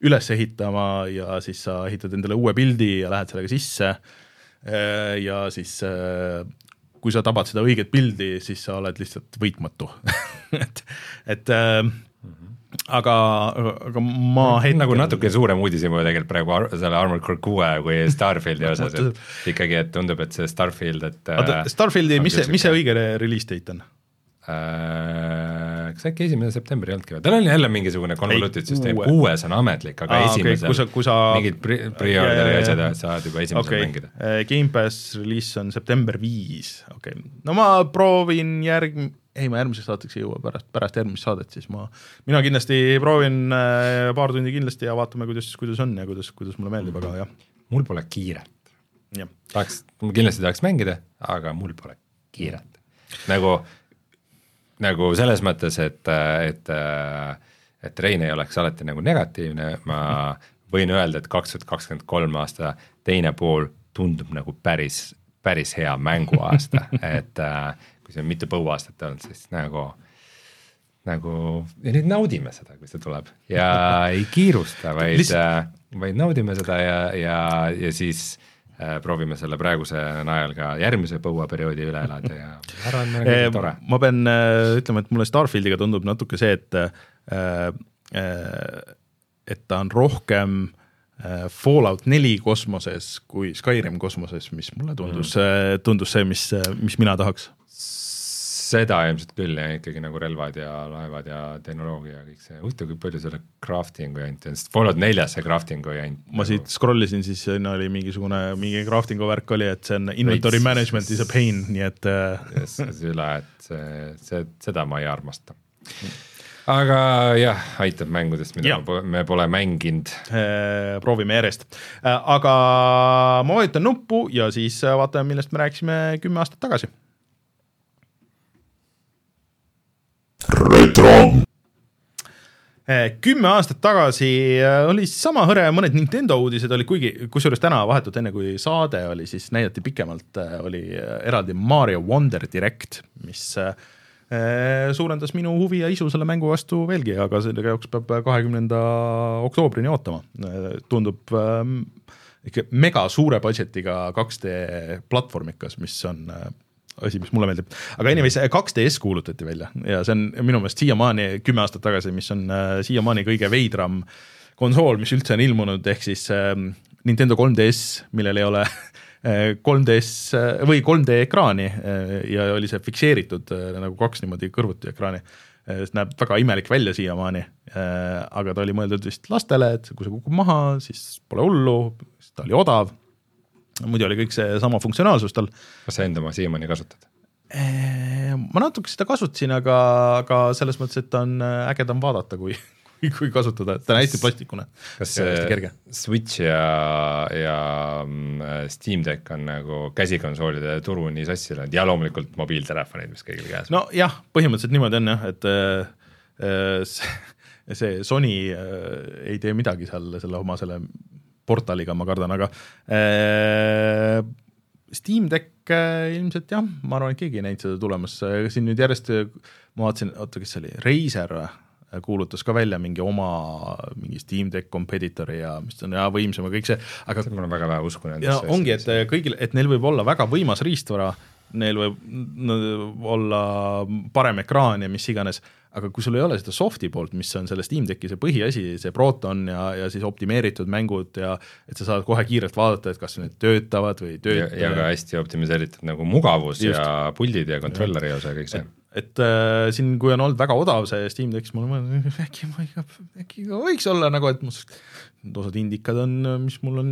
üles ehitama ja siis sa ehitad endale uue pildi ja lähed sellega sisse äh, ja siis äh, kui sa tabad seda õiget pildi, siis sa oled lihtsalt võitmatu et, et äh, aga, aga ma hetkel nagu natuke suurem uudishimu tegelikult praegu ar selle Armored Core kuue kui Starfieldi osas, et ikkagi, et tundub, et see Starfield, et oota, Starfieldi, mis see, mis see õige release date on? Äh, kas äkki esimene september ei olnudki või, tal on jälle mingisugune konvoluutud süsteem, kuues on ametlik, aga Aa, esimesel okay, kui sa, mingid pre-order'i asjad saad juba esimesel okay. mängida. Äh, Gamepass release on september viis, okei okay., no ma proovin järg-, ei, ma järgmiseks saateks ei jõua, pärast, pärast järgmist saadet siis ma, mina kindlasti proovin äh, paar tundi kindlasti ja vaatame, kuidas, kuidas on ja kuidas, kuidas mulle meeldib, aga jah. mul pole kiiret. tahaks, kindlasti tahaks mängida, aga mul pole kiiret. nagu nagu selles mõttes, et, et, et Rein ei oleks alati nagu negatiivne, ma võin öelda, et kaks tuhat kakskümmend kolm aasta teine pool tundub nagu päris, päris hea mänguaasta. Et kui see on mitu põuaastat olnud, siis nagu nagu ja nüüd naudime seda, kui see tuleb. Ja ei kiirusta, vaid, vaid naudime seda ja, ja, ja siis proovime selle praeguse najal ka järgmise põuaperioodi üle elada ja ma arvan, et meil on tore. ma pean äh, ütlema, et mulle Starfieldiga tundub natuke see, et äh, et ta on rohkem äh, Fallout neli kosmoses kui Skyrim kosmoses, mis mulle tundus mm., tundus see, mis, mis mina tahaks seda ilmselt küll jah, ikkagi nagu relvad ja laevad ja tehnoloogia ja kõik see, huvitav, kui palju selle crafting'u jant on, sest Fallout neljas see crafting'u jant. ma nagu... siit scroll isin, siis siin oli mingisugune, mingi crafting'u värk oli, et see on inventory Veits, management is a pain, nii et yes, üle, et see, see, seda ma ei armasta aga jah, aitab mängudest, mida ja. me pole mänginud. Äh, proovime järjest, äh, aga ma vajutan nuppu ja siis vaatame, millest me rääkisime kümme aastat tagasi retro. Eh, kümme aastat tagasi eh, oli sama hõre, mõned Nintendo uudised olid, kuigi kusjuures täna vahetult enne, kui saade oli, siis näidati pikemalt, eh, oli eraldi Mario Wonder Direct, mis suurendas minu huvi ja isu selle mängu vastu veelgi, aga selle jaoks peab kahekümnenda oktoobrini ootama. tundub ikka mega suure budget'iga 2D platvormikas, mis on asi, mis mulle meeldib. aga anyways, 2DS kuulutati välja ja see on minu meelest siiamaani, kümme aastat tagasi, mis on äh, siiamaani kõige veidram konsool, mis üldse on ilmunud, ehk siis äh, Nintendo 3DS, millel ei ole 3DS äh, äh, või 3D ekraani äh, ja oli see fikseeritud nagu kaks niimoodi kõrvuti ekraani. see näeb väga imelik välja siiamaani, aga ta oli mõeldud vist lastele, et kui see kukub maha, siis pole hullu, ta oli odav muidu oli kõik seesama funktsionaalsus tal. kas sa enda oma siiamaani kasutad? ma natuke seda kasutasin, aga, aga selles mõttes, et ta on äh, ägedam vaadata, kui, kui, kui kasutada, ta on hästi plastikune. kas see Switch ja, ja mm, Steam Deck on nagu käsikonsoolide turu nii sassi löönud ja loomulikult mobiiltelefonid, mis kõigil käes on? nojah, põhimõtteliselt niimoodi on jah, et äh, äh see, see Sony äh, ei tee midagi seal selle oma selle portaaliga, ma kardan, aga äh, Steam Deck äh, ilmselt jah, ma arvan, et keegi ei näinud seda tulemas, siin nüüd järjest ma vaatasin, oota, kes see oli, Razer või? kuulutas ka välja mingi oma mingi Steam Deck competitor'i ja mis on ja võimsam ja kõik see, aga mul on väga vähe usku nendesse. ja ongi, et kõigil, et neil võib olla väga võimas riistvara, neil võib olla parem ekraan ja mis iganes, aga kui sul ei ole seda soft'i poolt, mis on selle Steam Decki see põhiasi, see Proton ja, ja siis optimeeritud mängud ja et sa saad kohe kiirelt vaadata, et kas need töötavad või ei tööta. ja ka hästi optimiseeritud nagu mugavus Just. ja puldid ja kontrolleri osa ja kõik see. et äh, siin, kui on olnud väga odav see Steam Deck, siis ma olen mõelnud, äkki ma ikka, äkki võiks olla nagu, et mul osad indikad on, mis mul on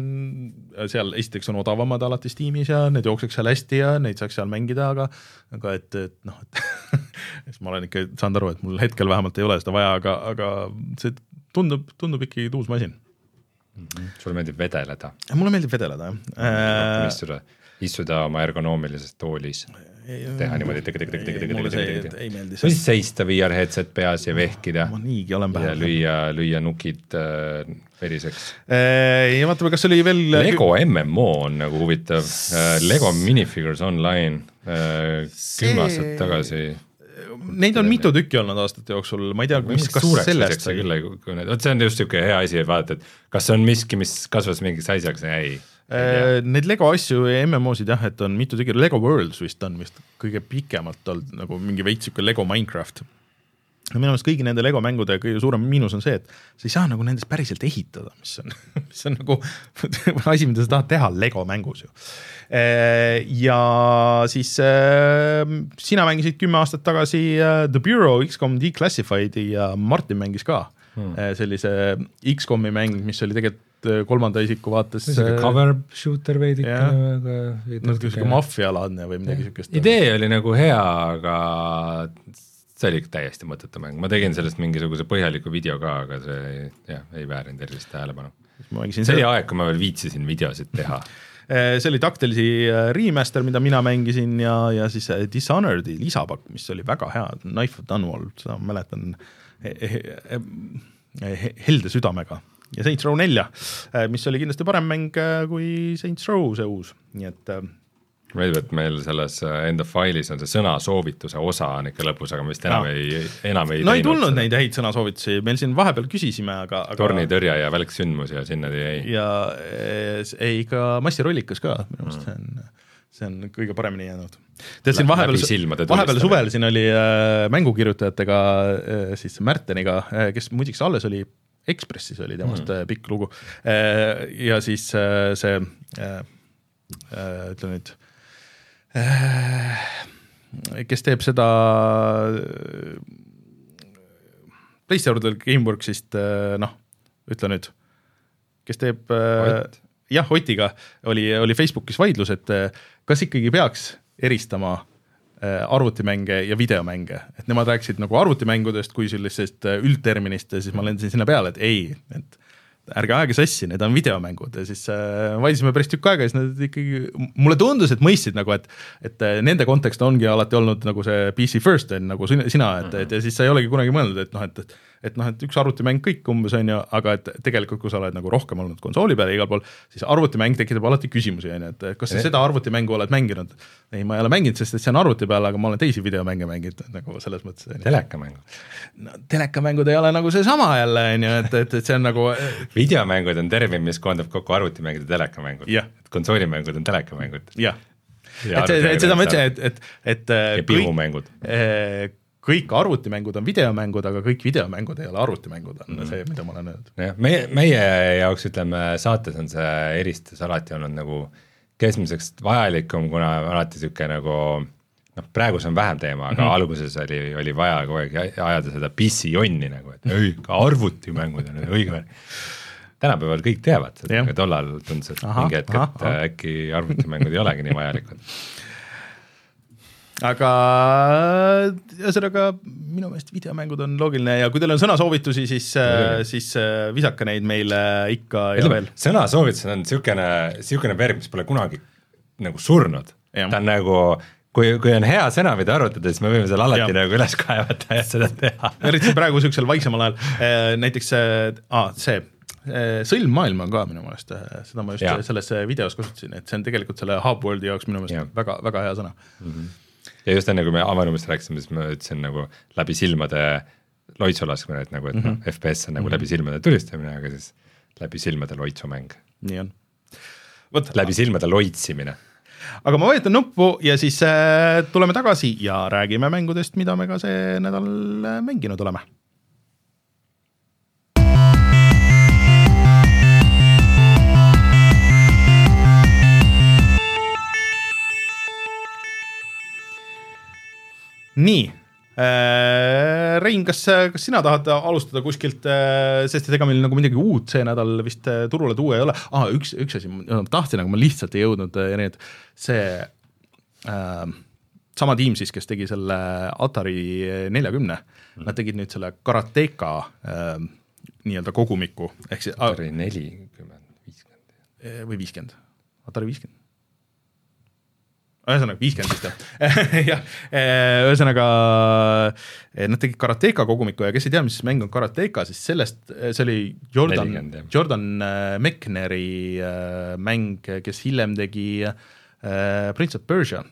seal, esiteks on odavamad alati Steamis ja need jookseks seal hästi ja neid saaks seal mängida, aga aga et, et noh, et siis ma olen ikka saanud aru, et mul hetkel vähemalt ei ole seda vaja, aga, aga see tundub, tundub ikkagi uus masin mm. -hmm. sulle meeldib vedeleda? mulle meeldib vedeleda, jah. istuda, istuda oma ergonoomilises toolis teha niimoodi ei see. või siis seista VR headset peas ja vehkida. ma niigi olen pähe. ja lüüa, lüüa nukid äh, veriseks. Äh, ja vaatame, kas oli veel. Lego MMO on nagu huvitav äh,, Lego Minifigures Online äh, kümme aastat tagasi Neid on mitu tükki olnud aastate jooksul, ma ei tea, mis, kas sellest küll, need, vot see on just niisugune hea asi, et vaadata, et kas see on miski, mis kasvas mingiks asjaks, ei neid Lego asju ja MMO-sid jah, et on mitu tükki, Lego Worlds vist on vist kõige pikemalt olnud nagu mingi veits sihuke Lego Minecraft. minu meelest kõigi nende Lego mängude kõige suurem miinus on see, et sa ei saa nagu nendest päriselt ehitada, mis on, mis on nagu asi, mida sa tahad teha Lego mängus ju. Äh, ja siis äh, sina mängisid kümme aastat tagasi The Bureau X-kom Declassified'i ja Martin mängis ka hmm. sellise X-komi mäng, mis oli tegelikult Äh, kolmanda isiku vaates. sihuke äh, cover shooter veidikene, aga. natuke sihuke maffialaadne või midagi siukest. idee oli nagu hea, aga see oli täiesti mõttetu mäng, ma tegin sellest mingisuguse põhjaliku video ka, aga see jah, ei väärinud erilist tähelepanu. see oli aeg, kui ma veel viitsisin videosid teha äh, see oli Dactylisi remaster, mida mina mängisin ja, ja siis Dishonored'i lisapakk, mis oli väga hea, Knife of Dunwall, seda ma mäletan helde südamega ja Saints Row nelja, äh, mis oli kindlasti parem mäng äh, kui Saints Row see uus, nii et äh, meeldib, et meil selles enda failis on see sõnasoovituse osa on ikka lõpus, aga me vist enam no. ei, enam ei no ei tulnud seda. neid häid sõnasoovitusi, meil siin vahepeal küsisime, aga, aga tornitõrje ja välksündmus ja sinna jäi. ja ei, ikka massirollikas ka, minu meelest mm. see on see on kõige paremini jäänud. tead siin vahepeal, vahepeal suvel siin oli äh, mängukirjutajatega äh, siis Märteniga äh,, kes muideks alles oli Ekspressis oli temast mm. pikk lugu äh, ja siis äh, see ütle nüüd kes teeb seda PlayStation Gameworksist noh, ütle nüüd, kes teeb Ott. jah, Otiga oli, oli Facebookis vaidlus, et kas ikkagi peaks eristama arvutimänge ja videomänge, et nemad rääkisid nagu arvutimängudest kui sellisest äh, üldterminist ja siis ma lendasin sinna peale, et ei, et ärge ajage sassi, need on videomängud ja siis äh, vaidlesime päris tükk aega ja siis nad ikkagi, mulle tundus, et mõistsid nagu, et et äh, nende kontekst ongi alati olnud nagu see PC first on nagu sina, et, et ja siis sa ei olegi kunagi mõelnud, et noh, et, et et noh, et üks arvutimäng kõik umbes on ju, aga et tegelikult, kui sa oled nagu rohkem olnud konsooli peal ja igal pool, siis arvutimäng tekitab alati küsimusi, on ju, et kas sa seda arvutimängu oled mänginud? ei, ma ei ole mänginud, sest et see on arvuti peal, aga ma olen teisi videomänge mänginud nagu selles mõttes. telekamängu. no telekamängud ei ole nagu seesama jälle, on ju, et, et, et see on nagu videomängud on termin, mis koondab kokku arvutimängud ja telekamängud Jah. konsoolimängud on telekamängud. jah, Ja et see, et seda ma ütlesin, et, et, et ja pihumängud. Kõik, arvutimängud on videomängud, aga kõik videomängud ei ole arvutimängud, on mm. see, mida ma olen öelnud. jah, meie, meie jaoks ütleme saates on see eristus alati olnud nagu keskmiseks vajalikum, kuna alati niisugune nagu noh, praegu see on vähem teema, aga mm -hmm. alguses oli, oli vaja kogu aeg ajada seda pissijonni nagu, et ei, ka arvutimängud on õige värk. tänapäeval kõik teavad seda, aga tollal tundus, et mingi hetk, et äkki arvutimängud ei olegi nii vajalikud. aga ühesõnaga minu meelest videomängud on loogiline ja kui teil on sõnasoovitusi, siis, siis äh, visake neid meile ikka ja veel. sõnasoovitused on niisugune, niisugune verb, mis pole kunagi nagu surnud. Ta on nagu, kui, kui on hea sõna, mida arutada, siis me võime selle alati Jah. nagu üles kaevata ja seda teha. eriti praegu niisugusel vaiksemal ajal, näiteks ah, see sõlmmaailm on ka minu meelest, seda ma just ja. selles videos kasutasin, et see on tegelikult selle Hubworldi jaoks minu meelest Jah. väga, väga hea sõna. Ja just enne, kui me avanumist rääkisime, siis ma ütlesin nagu läbi silmade loitsu laskmine, et nagu, et noh, FPS on nagu läbi silmade tulistamine, aga siis läbi silmade loitsumäng. nii on. läbi silmade loitsimine. aga ma vajutan nuppu ja siis äh, tuleme tagasi ja räägime mängudest, mida me ka see nädal äh, mänginud oleme. Nii äh, Rein, kas, kas sina tahad alustada kuskilt, sest et ega meil nagu midagi uut see nädal vist äh, turule tuua ei ole ah,, üks, üks asi, ma tahtsin, aga ma lihtsalt ei jõudnud, nii et see äh, sama tiim siis, kes tegi selle Atari neljakümne mm., nad tegid nüüd selle Karateka äh, nii-öelda kogumiku, ehk siis Atari nelikümmend, viiskümmend. äh, või viiskümmend, Atari viiskümmend ühesõnaga viiskümmend vist jah, jah, ühesõnaga eh, nad tegid Karateka kogumiku ja kes ei tea, mis mäng on Karateka, siis sellest, see oli Jordan 40, jah., Jordan Mechneri äh, mäng, kes hiljem tegi Prince of Persia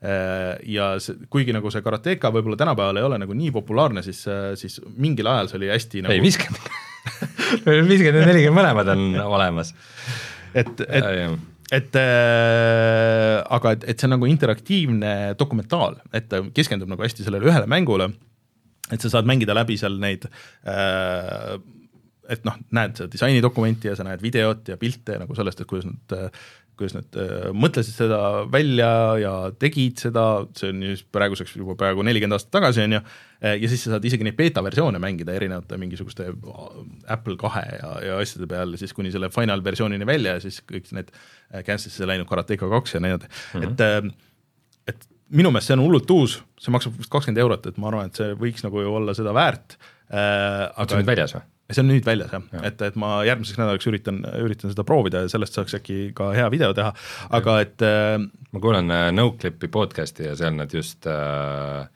ja see, kuigi nagu see Karateka võib-olla tänapäeval ei ole nagu nii populaarne, siis, siis mingil ajal see oli hästi nagu ei, viiskümmend. viiskümmend ja nelikümmend mõlemad on olemas. et, et et äh, aga et, et see on nagu interaktiivne dokumentaal, et ta keskendub nagu hästi sellele ühele mängule, et sa saad mängida läbi seal neid äh, et noh, näed seda disainidokumenti ja sa näed videot ja pilte nagu sellest, et kuidas nad, kuidas nad äh, mõtlesid seda välja ja tegid seda, see on just praeguseks juba peaaegu nelikümmend aastat tagasi, on ju, ja siis sa saad isegi neid beeta-versioone mängida erinevate mingisuguste Apple kahe ja, ja asjade peal, siis kuni selle final versioonini välja ja siis kõik need cancel'isse läinud Karateka kaks ja edasi mm, -hmm. et äh, et minu meelest see on hullult uus, see maksab vist kakskümmend eurot, et ma arvan, et see võiks nagu ju olla seda väärt äh,. on see nüüd väljas või? See on nüüd väljas jah. Ja., et, et ma järgmiseks nädalaks üritan, üritan seda proovida ja sellest saaks äkki ka hea video teha, aga et äh, ma kuulan äh, Noclipi podcast'i ja seal nad just äh,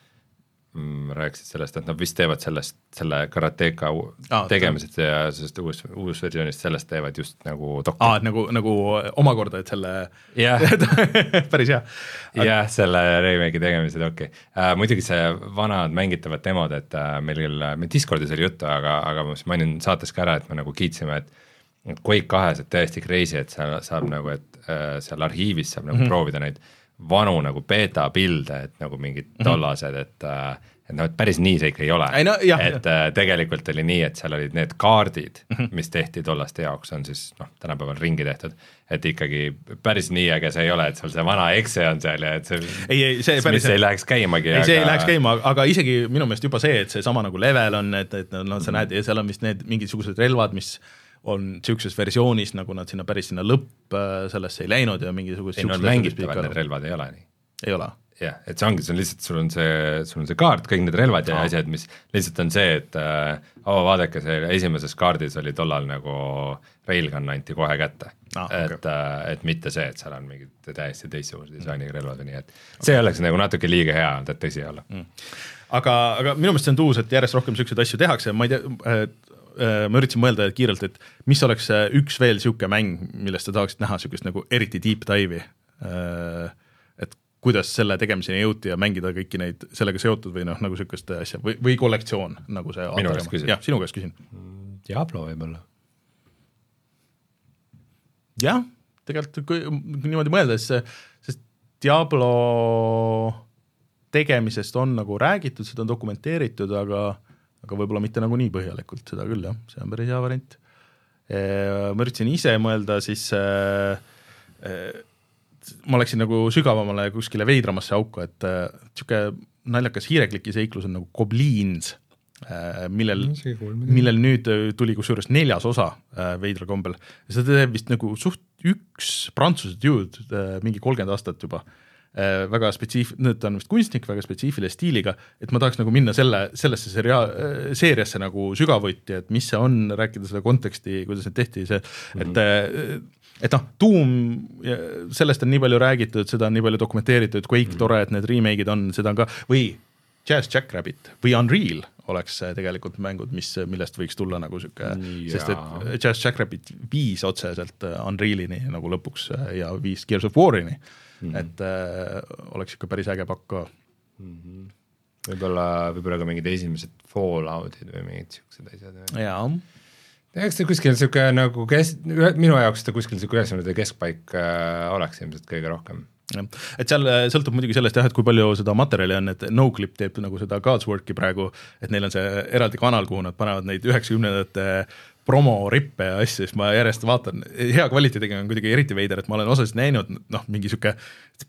rääkisid sellest, et nad vist teevad sellest, selle Karateka Aa, tegemised ja sellest uus, uusversioonist, sellest teevad just nagu aa, et nagu, nagu omakorda, et selle jah, päris hea. jah, selle remake'i tegemise doki äh,. muidugi see vanad mängitavad demod, et äh, meil küll, meil Discordis oli juttu, aga, aga ma siis mainin saates ka ära, et me nagu kiitsime, et et Quake kahes, et täiesti crazy, et seal saab nagu, et äh, seal arhiivis saab nagu mm -hmm. proovida neid vanu nagu beeta pilde, et nagu mingid Mhm. tollased, et äh, et noh, et päris nii see ikka ei ole. Et äh, tegelikult oli nii, et seal olid need kaardid mm, Mhm. -hmm. mis tehti tollaste jaoks, on siis noh, tänapäeval ringi tehtud, et ikkagi päris nii äge see ei ole, et sul see vana ekse on seal ja et see ei, ei see mis ei läheks käimagi. ei, see ei läheks käima, aga isegi minu meelest juba see, et seesama nagu level on, et, et noh, sa näed ja seal on vist need mingisugused relvad, mis on niisuguses versioonis, nagu nad sinna päris sinna lõpp äh, sellesse ei läinud ja mingisugused ei no mängitavad need relvad ei ole nii ei ole? jah, et see ongi, see on lihtsalt, sul on see, sul on see kaart, kõik need relvad ja Aa. asjad, mis lihtsalt on see, et äh, oo, vaadake, see esimeses kaardis oli tollal nagu railgun anti kohe kätte ah,. et äh, et mitte see, et seal on mingid täiesti teistsuguse disainiga relvad ja nii, et see oleks nagu natuke liiga hea olnud, et tõsi olla mm. aga, aga minu meelest see on tuus, et järjest rohkem niisuguseid asju tehakse, ma ei tea äh, ma üritasin mõelda kiirelt, et mis oleks äh, üks veel niisugune mäng, millest sa tahaksid näha niisugust nagu eriti deep dive'i äh,, et kuidas selle tegemiseni jõuti ja mängida kõiki neid sellega seotud või noh, nagu niisugust asja või, või kollektsioon, nagu see Minu käest küsid? jah, sinu käest küsin. Diablo võib-olla. jah, tegelikult kui niimoodi mõelda, siis, sest Diablo tegemisest on nagu räägitud, seda on dokumenteeritud, aga aga võib-olla mitte nagu nii põhjalikult, seda küll jah, see on päris hea variant. Ma üritasin ise mõelda, siis ma läksin nagu sügavamale kuskile veidramasse auku, et niisugune naljakas hiirekliki seiklus on nagu Goblins millel millel nüüd tuli kusjuures neljas osa veidral kombel. seda teeb vist nagu suht üks prantsuse äh, mingi kolmkümmend aastat juba. Väga spetsiif-, ta on vist kunstnik väga spetsiifilise stiiliga, et ma tahaks nagu minna selle, sellesse seria- äh,, seeriasse nagu sügavuti, et mis see on, rääkida seda konteksti, kuidas need tehti, see mm, -hmm. et äh, et noh, Doom, sellest on nii palju räägitud, seda on nii palju dokumenteeritud, Quake mm. tore, et need remake'id on, seda on ka, või Jazz Jackrabbit või Unreal oleks tegelikult mängud, mis, millest võiks tulla nagu niisugune, sest et Jazz Jackrabbit viis otseselt Unrealini nagu lõpuks ja viis Gears of War'ini mm, -hmm. et äh, oleks ikka päris äge pakk ka mm. -hmm. võib-olla, võib-olla ka mingid esimesed Falloutid või mingid niisugused asjad. jaa eks ta kuskil niisugune nagu kes-, minu jaoks ta kuskil niisugune üheksakümnendate keskpaik äh, oleks ilmselt kõige rohkem. Et seal äh, sõltub muidugi sellest jah, et kui palju seda materjali on, et Noclip teeb nagu seda Godsworki praegu, et neil on see eraldi kanal, kuhu nad panevad neid üheksakümnendate promorippe ja asju, siis ma järjest vaatan, hea kvaliteediga on kuidagi eriti veider, et ma olen osasid näinud, noh, mingi niisugune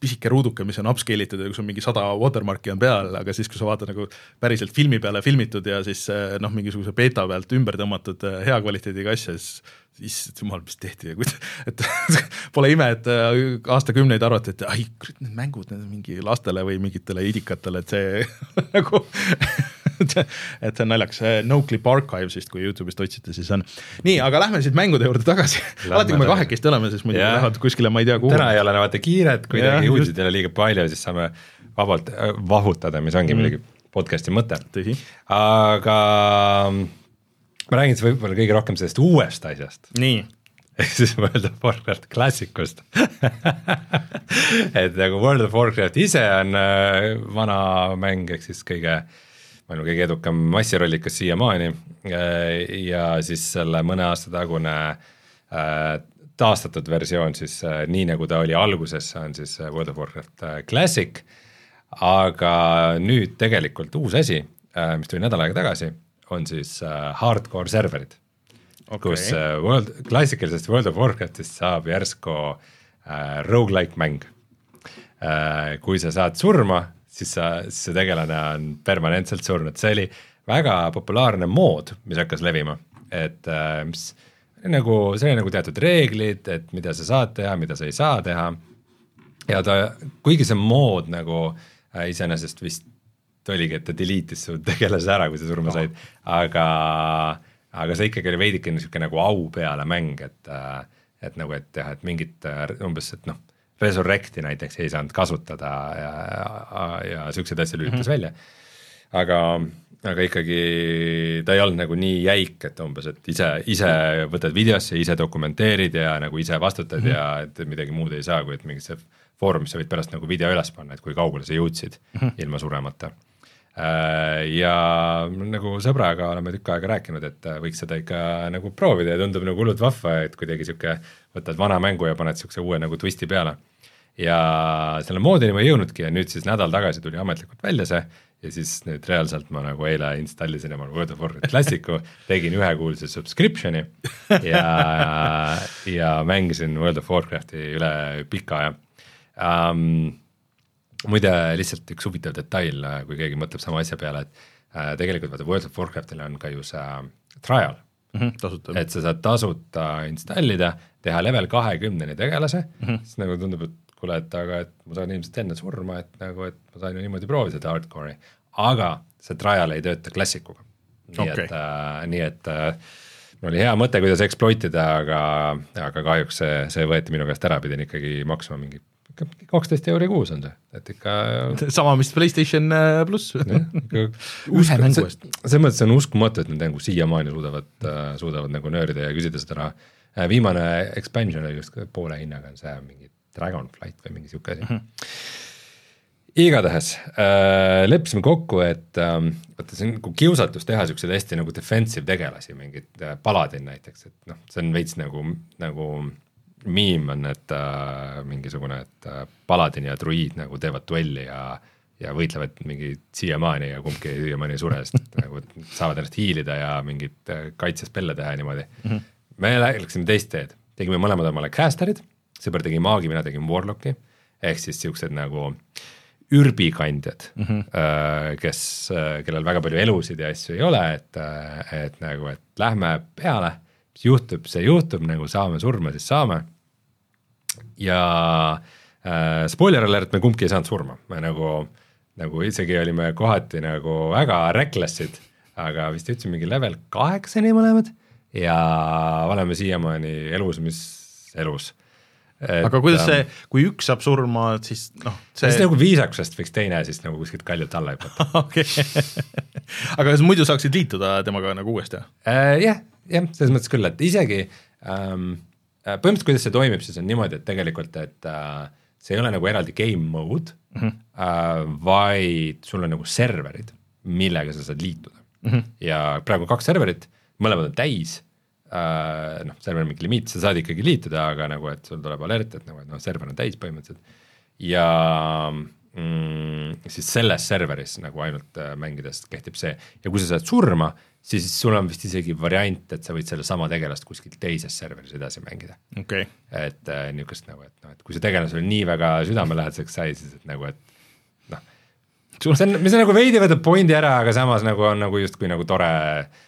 pisike ruuduke, mis on upscale itud ja kus on mingi sada watermark'i on peal, aga siis, kui sa vaatad nagu päriselt filmi peale filmitud ja siis noh, mingisuguse beeta pealt ümber tõmmatud äh, hea kvaliteediga asja, siis issand jumal, mis tehti ja kuida-, et pole ime, et äh, aastakümneid arvati, et ai, need mängud, need on mingi lastele või mingitele idikatele, et see nagu et see on naljakas, Noclip Archives vist, kui Youtube'ist otsite, siis on. nii, aga lähme siis mängude juurde tagasi. alati, kui me kahekesti oleme, siis muidu lähevad kuskile, ma ei tea, kuhu. täna ei ole vaata kiiret, kuidagi uudiseid ei ole liiga palju, siis saame vabalt äh, vahutada, mis ongi mm. muidugi podcast'i mõte. aga ma räägin siis võib-olla kõige rohkem sellest uuest asjast. nii ehk siis World of Warcraft klassikust et nagu World of Warcraft ise on äh, vana mäng, ehk siis kõige maailma kõige edukam massirollikas siiamaani ja siis selle mõne aasta tagune äh, taastatud versioon siis äh, nii, nagu ta oli alguses, on siis World of Warcraft äh, Classic, aga nüüd tegelikult uus asi, mis tuli nädal aega tagasi, on siis hardcore serverid okay., kus World, klassikalisest World of Warcraftist saab järsku äh, rogu-like mäng äh,. kui sa saad surma, siis sa, siis see tegelane on permanentselt surnud, see oli väga populaarne mood, mis hakkas levima, et äh, mis nagu, see oli nagu teatud reeglid, et mida sa saad teha, mida sa ei saa teha. ja ta, kuigi see mood nagu äh, iseenesest vist oligi, et ta delete'is su tegelase ära, kui sa surma said, aga, aga see ikkagi oli veidike niisugune nagu au peale mäng, et, et nagu, et jah, et mingit umbes, et noh Resurrecti näiteks ei saanud kasutada ja, ja, ja siukseid asju lülitas mm -hmm. välja. aga, aga ikkagi ta ei olnud nagu nii jäik, et umbes, et ise, ise võtad videosse, ise dokumenteerid ja nagu ise vastutad mm -hmm. ja et midagi muud ei saa, kui et mingisse foorumisse võid pärast nagu video üles panna, et kui kaugele sa jõudsid mm -hmm. ilma suremata ja nagu sõbraga oleme tükk aega rääkinud, et võiks seda ikka nagu proovida ja tundub nagu hullult vahva, et kuidagi sihuke, võtad vana mängu ja paned siukse uue nagu twisti peale. ja selle moodini ma ei jõudnudki ja nüüd siis nädal tagasi tuli ametlikult välja see ja siis nüüd reaalselt ma nagu eile installisin oma World of Warcraft Classicu, tegin ühekuulise subscription'i ja, ja mängisin World of Warcrafti üle pika aja um,. muide, lihtsalt üks huvitav detail, kui keegi mõtleb sama asja peale, et äh, tegelikult vaata World of Warcraftil on ka ju see trial mm. -hmm, tasuta. et sa saad tasuta installida, teha level kahekümneni tegelase mm, -hmm. siis nagu tundub, et kuule, et aga et ma saan ilmselt enne surma, et nagu, et ma sain ju niimoodi proovida seda hardcore'i, aga see trial ei tööta klassikuga. nii okay. et äh,, nii et äh, mul oli hea mõte, kuidas exploit ida, aga, aga kahjuks see, see võeti minu käest ära, pidin ikkagi maksma mingi kaksteist euri kuus on see, et ikka sama, mis Playstation äh, pluss ühe mängu eest. selles mõttes on uskumatu, et nad nagu siiamaani suudavad uh,, suudavad nagu nöörida ja küsida seda raha. Äh, viimane expansion oli just poole hinnaga on see mingi Dragonflight või mingi sihuke asi mm. -hmm. igatahes äh, leppisime kokku, et äh, vaata, see on nagu kiusatus teha siukseid hästi nagu defensive tegelasi, mingid äh, paladin näiteks, et noh, see on veits nagu, nagu miim on, et äh, mingisugune, et äh, paladin ja druiid nagu teevad duelli ja ja võitlevad mingi siiamaani ja kumbki siiamaani ei sure, sest nagu saavad ennast hiilida ja mingit äh, kaitsespelle teha ja niimoodi mm. -hmm. Me läksime teist teed, tegime mõlemad omale caster'id. Sõber tegi maagi, mina tegin warlock'i, ehk siis siuksed nagu ürbikandjad mm, -hmm. kes, äh, kellel väga palju elusid ja asju ei ole, et, äh, et nagu, et lähme peale, mis juhtub, see juhtub, nagu saame surma, siis saame. ja äh, spoiler alert, me kumbki ei saanud surma, me nagu, nagu isegi olime kohati nagu väga reckless'id, aga vist jõudsime mingi level kaheksani mõlemad ja oleme siiamaani elus, mis elus aga kuidas see, ähm, kui üks saab surma, siis noh, see siis nagu viisakusest võiks teine siis nagu kuskilt kaljult alla hüpata aga kas muidu saaksid liituda temaga nagu uuesti äh,? jah, jah, selles mõttes küll, et isegi ähm, äh, põhimõtteliselt kuidas see toimib, siis on niimoodi, et tegelikult, et äh, see ei ole nagu eraldi game mode mm, -hmm. äh, vaid sul on nagu serverid, millega sa saad liituda mm. -hmm. ja praegu kaks serverit, mõlemad on täis noh, server on mingi limiit, sa saad ikkagi liituda, aga nagu, et sul tuleb alert, et nagu, et noh, server on täis põhimõtteliselt. Ja mm, siis selles serveris nagu ainult äh, mängides kehtib see. Ja kui sa saad surma, siis sul on vist isegi variant, et sa võid sedasama tegelast kuskil teises serveris edasi mängida. Okay.. et äh, niisugust nagu, et noh, et kui see tegelane sulle nii väga südamelähedaseks sai, siis et nagu, et see on, mis on nagu veidi võtab pointi ära, aga samas nagu on nagu justkui nagu tore.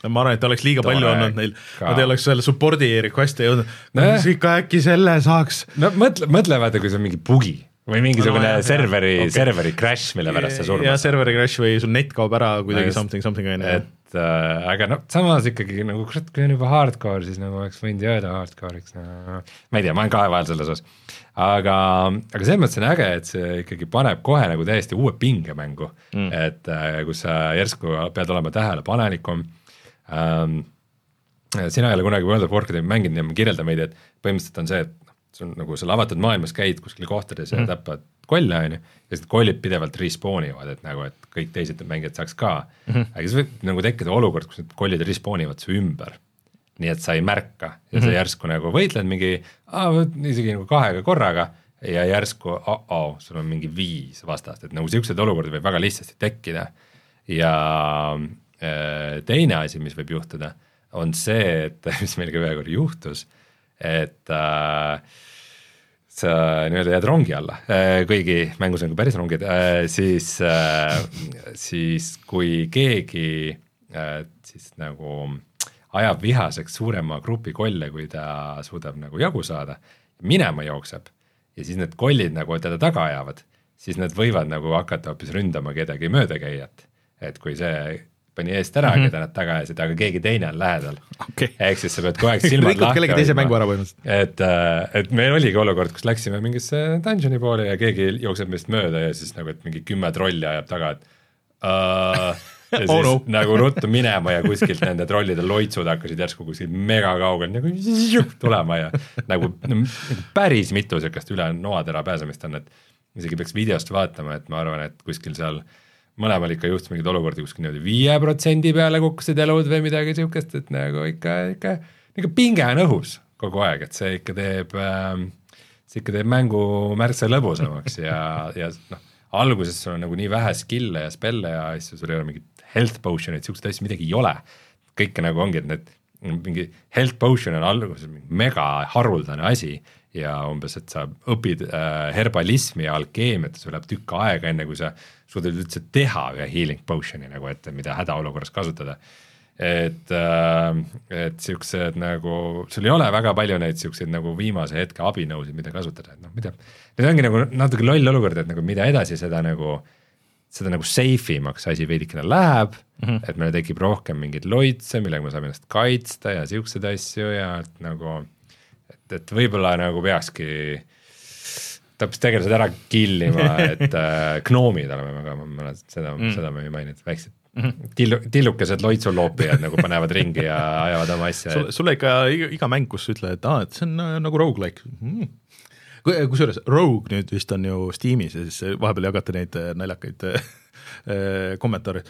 ma arvan, et oleks liiga palju olnud neil, nad ei oleks selle support'i request'i jõudnud no,, ikka äkki selle saaks. no mõtle, mõtle vaata, kui see on mingi bugi või mingisugune no, serveri okay., serveri crash, mille pärast sa surma saad. jah, serveri crash või sul net kaob ära kuidagi no, something, something on ju. et äh, aga noh, samas ikkagi nagu kurat, kui on juba hardcore, siis nagu oleks võinud jääda hardcore'iks no,, ma ei tea, ma olen kahe vahel selles osas aga, aga selles mõttes on äge, et see ikkagi paneb kohe nagu täiesti uue pinge mängu mm., et äh, kus sa järsku pead olema tähelepanelikum ähm,. sina ei ole kunagi World of Warcrafti mänginud ja ma kirjeldan veidi, et põhimõtteliselt on see, et noh, sul nagu seal avatud maailmas käid kuskil kohtades mm. ja täpad kolle, on ju, ja siis need kollid pidevalt respawn ivad, et nagu, et kõik teised mängijad saaks ka mm. -hmm. aga siis võib nagu tekkida olukord, kus need kollid respawn ivad su ümber nii et sa ei märka ja mm -hmm. sa mhm. järsku nagu võitled mingi, isegi nagu kahega korraga ja järsku oh-oh, sul on mingi viis vastast, et nagu siukseid olukordi võib väga lihtsasti tekkida. ja äh, teine asi, mis võib juhtuda, on see, et mis meil ka ühe korra juhtus, et äh, sa nii-öelda jääd rongi alla, äh, kuigi mängus on ka päris rongid, äh, siis, äh, siis kui keegi siis nagu ajab vihaseks suurema grupi kolle, kui ta suudab nagu jagu saada, minema jookseb ja siis need kollid nagu teda taga ajavad, siis nad võivad nagu hakata hoopis ründama kedagi möödakäijat. et kui see pani eest ära mm, -hmm. keda nad taga ajasid, aga keegi teine on lähedal okay.. ehk siis sa pead kogu aeg silmad lahti kellegi teise mängu ära põhimõtteliselt. et, äh, et meil oligi olukord, kus läksime mingisse dungeon'i poole ja keegi jookseb meist mööda ja siis nagu, et mingi kümme trolli ajab taga, et uh, ja siis oh no. nagu ruttu minema ja kuskilt nende trollide loitsud hakkasid järsku kuskil mega kaugel nagu tulema ja nagu, nagu päris mitu niisugust üle noatera pääsemist on, et isegi peaks videost vaatama, et ma arvan, et kuskil seal mõlemal ikka juhtus mingeid olukordi kuskil niimoodi viie protsendi peale kukkusid elud või midagi niisugust, et nagu ikka, ikka, ikka pinge on õhus kogu aeg, et see ikka teeb äh,, see ikka teeb mängu märksa lõbusamaks ja, ja noh, alguses sul on nagu nii vähe skill'e ja spell'e ja asju, sul ei ole mingit health potion'it, siukseid asju midagi ei ole. kõike nagu ongi, et need mingi health potion on alguses mega haruldane asi ja umbes, et sa õpid äh, herbalismi ja alkeemiat sul läheb tükk aega, enne kui sa suudad üldse teha ühe healing potion'i nagu, et mida hädaolukorras kasutada. et äh,, et siuksed nagu, sul ei ole väga palju neid siukseid nagu viimase hetke abinõusid, mida kasutada, et noh, mida, nüüd ongi nagu natuke loll olukord, et nagu mida edasi, seda nagu seda nagu safe imaks asi veidikene läheb mm, -hmm. et meil tekib rohkem mingeid loitse, millega me saame ennast kaitsta ja siukseid asju ja et nagu et, et võib-olla nagu peakski täpselt tegelased ära kill ima, et äh, gnoomid oleme me ka, ma mäletan seda mm., seda me ei maininud, väiksed -hmm. tillu, tillukesed loitsuloopijad nagu panevad ringi ja ajavad oma asja sulle, sulle ikka iga, iga mäng, kus sa ütled, et aa, et see on äh, nagu rogu-like mm.. kusjuures Rogue nüüd vist on ju Steamis ja siis vahepeal jagate neid äh, naljakaid äh, kommentaare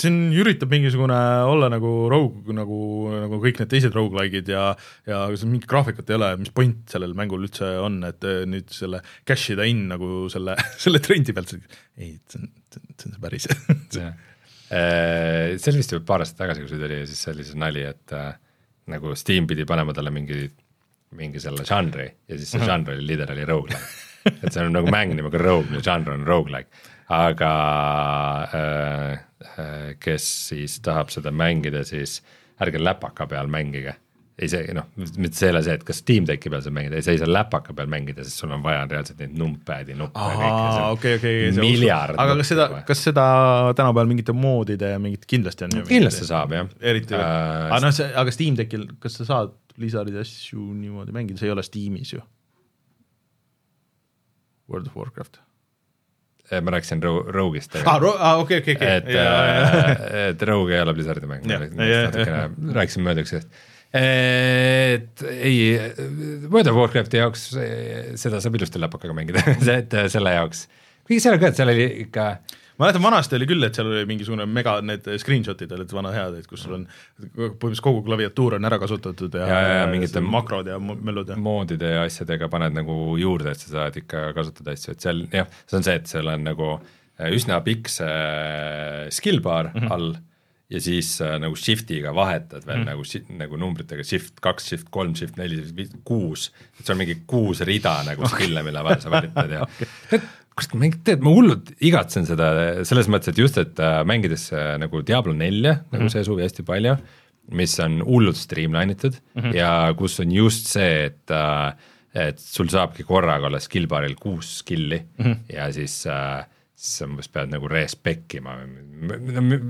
siin üritab mingisugune olla nagu rogue, nagu, nagu kõik need teised rogu-like'id ja ja mingit graafikut ei ole, mis point sellel mängul üldse on, et äh, nüüd selle cash ida in nagu selle, selle trendi pealt, ei, see on, see on see päris äh, see oli vist juba paar aastat tagasi, kui see tuli ja siis see oli see nali, et äh, nagu Steam pidi panema talle mingi, mingi selle žanri ja siis see žanr oli literally rogu-like et see on nagu mäng nimega Rogue, žanr on rogu-like, aga äh, Äh, kes siis tahab seda mängida, siis ärge läpaka peal mängige. ei see noh, mitte selle see, et kas Steam Decki peal saab mängida, ei sa ei saa läpaka peal mängida, sest sul on vaja reaalselt neid numpadi nuppe okei, okei. miljard. aga kas seda, kas seda tänapäeval mingite moodide ja mingit kindlasti on ju? kindlasti saab jah. eriti äh,, aga noh, see, aga Steam Deckil, kas sa saad Blizzardi asju niimoodi mängida, see ei ole Steamis ju. World of Warcraft Eh, ma rääkisin Rogue'ist. aa, okei, okei, okei. et, äh, et Rogue ei ole Blizzardi mäng, natukene rääkisin mööda üksteisest. et ei, World of Warcrafti jaoks seda saab ilusti läpakaga mängida et selle jaoks, kuigi seal ka, et seal oli ikka mäletan, vanasti oli küll, et seal oli mingisugune mega, need screenshot'id olid vana head, et kus sul on põhimõtteliselt kogu klaviatuur on ära kasutatud ja, ja, ja, ja mingite makrod ja mellud ja moodide ja asjadega paned nagu juurde, et sa saad ikka kasutada asju, et seal jah, see on see, et seal on nagu äh, üsna pikk see äh, skill bar mm -hmm. all ja siis äh, nagu shift'iga vahetad veel mm. nagu, nagu numbritega shift kaks, shift kolm, shift neli, kuus, et sul on mingi kuus rida nagu okay. skill'e, mille vahel sa valitad ja okay kurat, ma tead, ma hullult igatsen seda selles mõttes, et just, et äh, mängides äh, nagu Diablo nelja mm, -hmm. nagu mhm. see suvi hästi palju, mis on hullult streamline itud mm -hmm. ja kus on just see, et äh, et sul saabki korraga olla skill bar'il kuus skill'i mm -hmm. ja siis äh, siis sa umbes pead nagu respec ima,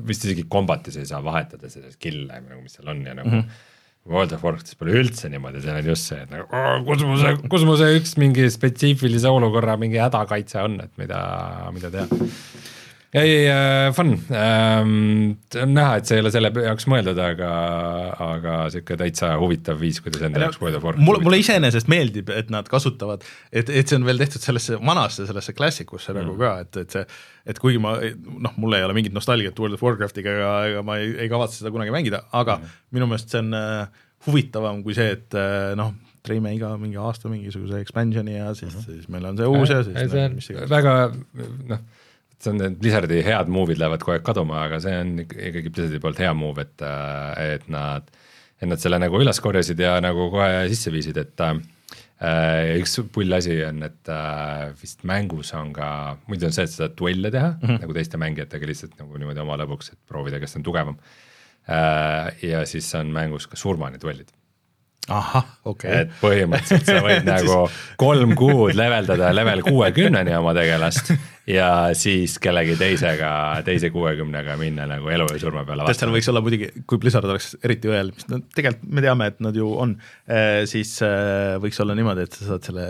vist isegi kombatis ei saa vahetada seda skill'e nagu, mis seal on ja nagu mm -hmm World of Warcraftis pole üldse niimoodi, seal on just see, et nagu mu see üks mingi spetsiifilise olukorra mingi hädakaitse on, et mida, mida teha. Ei äh,, fun ähm,, on näha, et see ei ole selle jaoks mõeldud, aga, aga sihuke täitsa huvitav viis, kuidas enda jaoks World of Warcraft. mulle, mulle iseenesest meeldib, et nad kasutavad, et, et see on veel tehtud sellesse vanasse, sellesse klassikusse nagu mm. nagu ka, et, et see et kuigi ma noh, mul ei ole mingit nostalgiat World of Warcraftiga ega, ega ma ei, ei kavatse seda kunagi mängida, aga mm. minu meelest see on äh, huvitavam kui see, et äh, noh, treime iga mingi aasta mingisuguse expansion'i ja siis mm, -hmm. siis meil on see uus ja siis see on mis iganes. väga noh, see on need Blizzardi head move'id lähevad kogu aeg kaduma, aga see on ikkagi Blizzardi poolt hea move, et, äh, et nad, et nad selle nagu üles korjasid ja nagu kohe sisse viisid, et äh, Äh, üks pull asi on, et äh, vist mängus on ka, muidu on see, et sa saad duelle teha mm -hmm. nagu teiste mängijatega lihtsalt nagu niimoodi oma lõbuks, et proovida, kes on tugevam. Äh, ja siis on mängus ka surmani duellid ahah, okei okay.. et põhimõtteliselt sa võid nagu kolm kuud leveldada level kuuekümneni oma tegelast ja siis kellegi teisega, teise kuuekümnega minna nagu elu ja surma peale seal võiks olla muidugi, kui Blizzard oleks eriti õel, mis no tegelikult me teame, et nad ju on, eh, siis eh, võiks olla niimoodi, et sa saad selle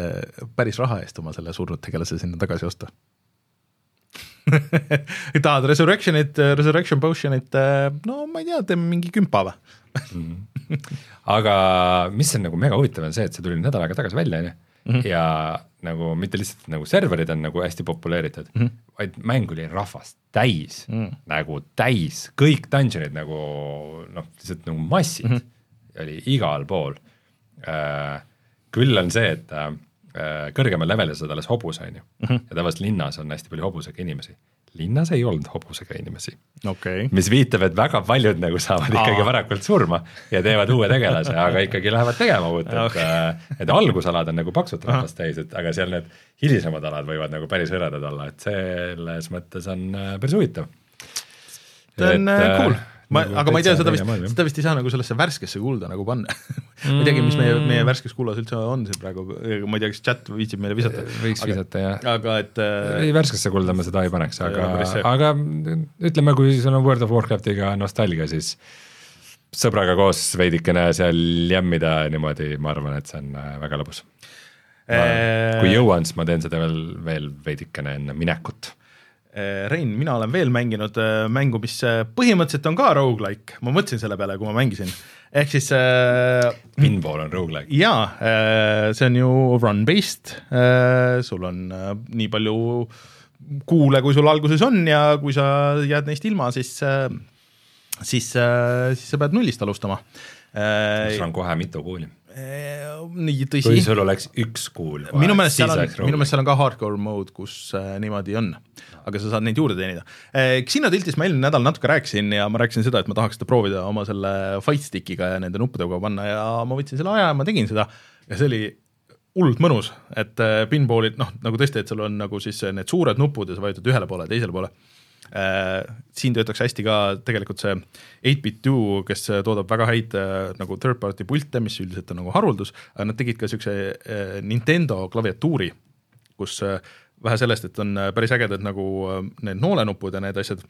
päris raha eest oma selle surnud tegelase sinna tagasi osta tahad Resurrectionit, Resurrection Potionit, eh, no ma ei tea, teeme mingi kümpa või Mhm. aga mis on nagu mega huvitav, on see, et see tuli nädal aega tagasi välja, on ju, mhm. ja nagu mitte lihtsalt nagu serverid on nagu hästi populeeritud mm, -hmm. vaid mäng oli rahvast täis mm, -hmm. nagu täis, kõik dungeonid nagu noh, lihtsalt nagu massid mm -hmm. oli igal pool äh,. küll on see, et äh, kõrgemal levelil sa oled alles hobus, on ju. -hmm. ja tavaliselt linnas on hästi palju hobusega inimesi. Linnas ei olnud hobusega inimesi okay.. mis viitab, et väga paljud nagu saavad Aa. ikkagi varakult surma ja teevad uue tegelase, aga ikkagi lähevad tegema uut, et okay., äh, et algusalad on nagu paksult rahvast täis, et aga seal need hilisemad alad võivad nagu päris hõredad olla, et selles mõttes on äh, päris huvitav. see on et, cool ma nagu, aga ma ei tea, seda vist, seda vist ei saa nagu sellesse värskesse kulda nagu panna ma ei teagi, mis meie, meie mm. värskes kullas üldse on siin praegu, ma ei tea, kas chat viitsib meile visata. võiks aga, visata, jah. aga et äh, ei, värskesse kulda ma seda ei paneks, aga, aga ütleme, kui sul on World of Warcraftiga nostalgia, siis sõbraga koos veidikene seal jämmida niimoodi, ma arvan, et see on äh, väga lõbus. kui jõuan, siis ma teen seda veel, veel veidikene enne minekut Rein, mina olen veel mänginud eh, mängu, mis eh, põhimõtteliselt on ka rogu-like, ma mõtlesin selle peale, kui ma mängisin, ehk siis äh, Pinball on rogu-like? jaa äh,, see on ju run-based äh,, sul on äh, nii palju kuule, kui sul alguses on ja kui sa jääd neist ilma, siis äh, siis äh,, siis sa pead nullist alustama äh,. sul on kohe mitu kuuli nii tõsi. kui sul oleks üks kuul. minu meelest seal on, minu meelest seal on ka hardcore mode, kus äh, niimoodi on aga sa saad neid juurde teenida. Eh, Xino tiltist ma eelmine nädal natuke rääkisin ja ma rääkisin seda, et ma tahaks seda proovida oma selle fight stick'iga ja nende nuppudega panna ja ma võtsin selle aja ja ma tegin seda ja see oli hullult mõnus, et eh, pinball'id noh, nagu tõesti, et sul on nagu siis need suured nupud ja sa vajutad ühele poole, teisele poole äh,. Siin töötaks hästi ka tegelikult see 8bit2, kes toodab väga häid äh, nagu third party pilte, mis üldiselt on nagu haruldus, aga nad tegid ka niisuguse äh, Nintendo klaviatuuri, kus äh, vähe sellest, et on äh, päris ägedad nagu äh, need noolenupud ja need asjad,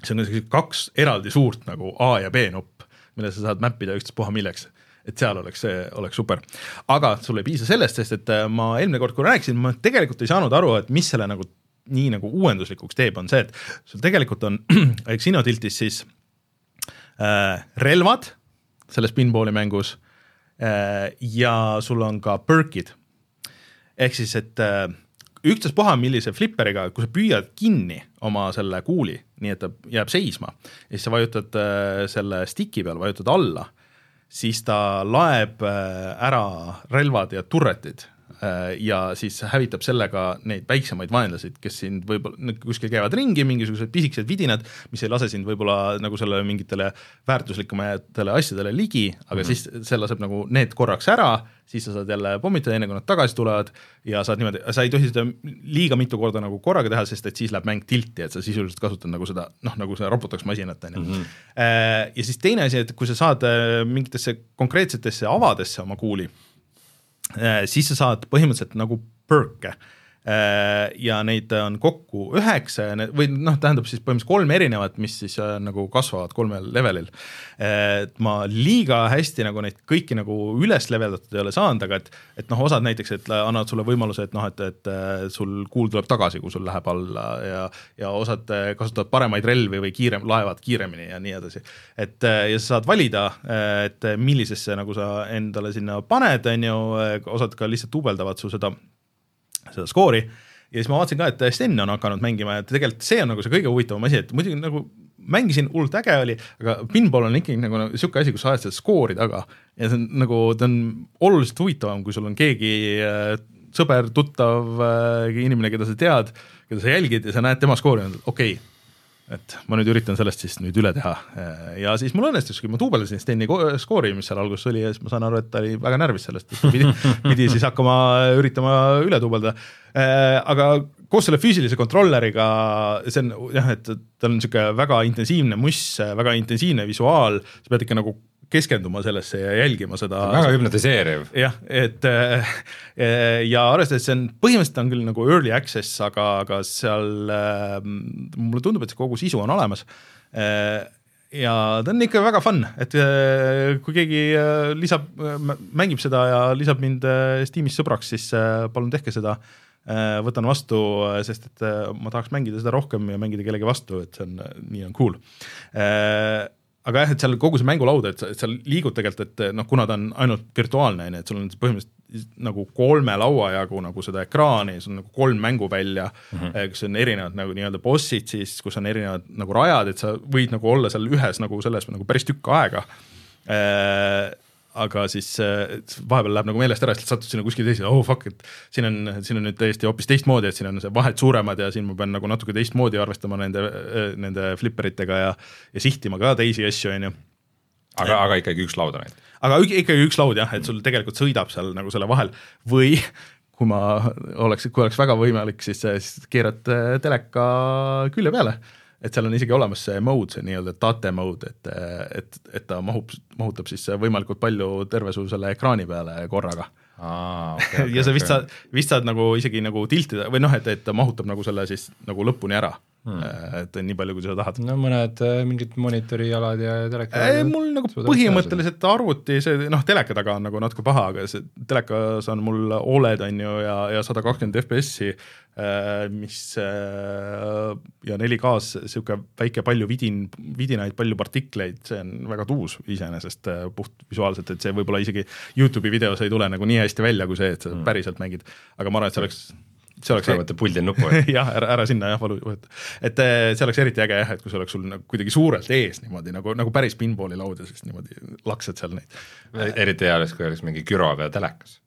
see on sellised kaks eraldi suurt nagu A ja B nupp, mille sa saad mäppida ükstaspuha milleks. Et seal oleks see, oleks super. aga sul ei piisa sellest, sest et äh, ma eelmine kord, kui rääkisin, ma tegelikult ei saanud aru, et mis selle nagu nii nagu uuenduslikuks teeb, on see, et sul tegelikult on Xenotiltis siis äh, relvad selles pinballi mängus äh, ja sul on ka perk'id. ehk siis, et äh, ükstaspuha, millise flipperiga, kui sa püüad kinni oma selle kuuli, nii et ta jääb seisma ja siis sa vajutad äh, selle stick'i peal, vajutad alla, siis ta laeb äh, ära relvad ja turretid ja siis hävitab sellega neid väiksemaid vaenlaseid, kes sind võib-olla kuskil käivad ringi, mingisugused pisikesed vidinad, mis ei lase sind võib-olla nagu sellele mingitele väärtuslikumatele asjadele ligi, aga mm -hmm. siis see laseb nagu need korraks ära, siis sa saad jälle pommitada, enne kui nad tagasi tulevad ja saad niimoodi, sa ei tohi seda liiga mitu korda nagu korraga teha, sest et siis läheb mäng tilti, et sa sisuliselt kasutad nagu seda noh, nagu seda roputaks masinat, on ju. Mhm. Äh, ja siis teine asi, et kui sa saad äh, mingitesse konkreetsetesse avadesse oma kuuli Äh, siis sa saad põhimõtteliselt nagu perk'e. Äh, ja neid on kokku üheksa ja need või noh, tähendab siis põhimõtteliselt kolm erinevat, mis siis äh, nagu kasvavad kolmel levelil. et ma liiga hästi nagu neid kõiki nagu üles leveldatud ei ole saanud, aga et, et noh, osad näiteks, et annavad sulle võimaluse, et noh, et, et äh, sul kuul tuleb tagasi, kui sul läheb alla ja, ja osad kasutavad paremaid relvi või kiirem, laevad kiiremini ja nii edasi. et ja sa saad valida, et millisesse nagu sa endale sinna paned, on ju, osad ka lihtsalt duubeldavad su seda seda skoori. Ja siis ma vaatasin ka, et Sten on hakanud mängima ja tegelikult see on nagu see kõige huvitavam asi, et muidugi nagu mängisin, hullult äge oli, aga pinball on ikkagi nagu niisugune asi, kus sa ajad seda skoori taga. Ja see on nagu, ta on oluliselt huvitavam, kui sul on keegi äh, sõber, tuttav äh, inimene, keda sa tead, keda sa jälgid ja sa näed tema skoori, okei okay,, et ma nüüd üritan sellest siis nüüd üle teha ja siis mul õnnestuski, ma duubeldasin Steni skoori, mis seal alguses oli ja siis ma saan aru, et ta oli väga närvis sellest, et pidi, pidi siis hakkama üritama üle duubeldada. aga koos selle füüsilise kontrolleriga, see on jah, et tal on niisugune väga intensiivne muss, väga intensiivne visuaal, sa pead ikka nagu keskenduma sellesse ja jälgima seda. väga hüpnotiseeriv. jah, et äh, ja arvestades, see on, põhimõtteliselt on küll nagu early access, aga, aga seal äh, mulle tundub, et see kogu sisu on olemas ja ta on ikka väga fun, et kui keegi lisab, mängib seda ja lisab mind Steamis sõbraks, siis palun tehke seda. võtan vastu, sest et ma tahaks mängida seda rohkem ja mängida kellegi vastu, et see on, nii on cool aga jah, et seal kogu see mängulaud, et seal liigud tegelikult, et noh, kuna ta on ainult virtuaalne, on ju, et sul on põhimõtteliselt nagu kolme laua jagu nagu seda ekraani, sul on nagu kolm mänguvälja mm, -hmm. kus on erinevad nagu nii-öelda bossid siis, kus on erinevad nagu rajad, et sa võid nagu olla seal ühes nagu selles nagu päris tükk aega. Äh, aga siis vahepeal läheb nagu meelest ära, siis satud sinna kuskile teise, oh fuck, et siin on, siin on nüüd täiesti hoopis teistmoodi, et siin on see vahed suuremad ja siin ma pean nagu natuke teistmoodi arvestama nende, nende flipperitega ja, ja sihtima ka teisi asju, on ju. aga, aga ikkagi üks laud on ainult? aga ikkagi üks laud jah, et sul tegelikult sõidab seal nagu selle vahel või kui ma oleks, kui oleks väga võimalik, siis, siis keerad teleka külje peale et seal on isegi olemas see mode, see nii-öelda tate mode, et, et, et ta mahub, mahutab siis võimalikult palju terve su selle ekraani peale korraga. Aa, okay, okay, ja sa vist okay. saad, vist saad nagu isegi nagu tiltida või noh, et, et ta mahutab nagu selle siis nagu lõpuni ära hmm.. et nii palju, kui sa tahad. no mõned äh, mingid monitorijalad ja teleka mul nagu põhimõtteliselt arvuti, see noh, teleka taga on nagu natuke paha, aga see telekas on mul Oled on ju ja, ja sada kakskümmend FPS-i Äh, mis äh, ja 4K-s niisugune väike palju vidin, vidinaid, palju partikleid, see on väga tuus iseenesest äh, puht visuaalselt, et see võib-olla isegi Youtube'i videos ei tule nagu nii hästi välja kui see, et sa mm. päriselt mängid, aga ma arvan, et see oleks see oleks võtta puldil nupu jah, ära, ära sinna jah, valu, et see oleks eriti äge jah, et kui see oleks sul nagu kuidagi suurelt ees niimoodi nagu, nagu päris pinballi laud ja siis niimoodi laksad seal neid. eriti hea oleks, kui oleks mingi güroga telekas,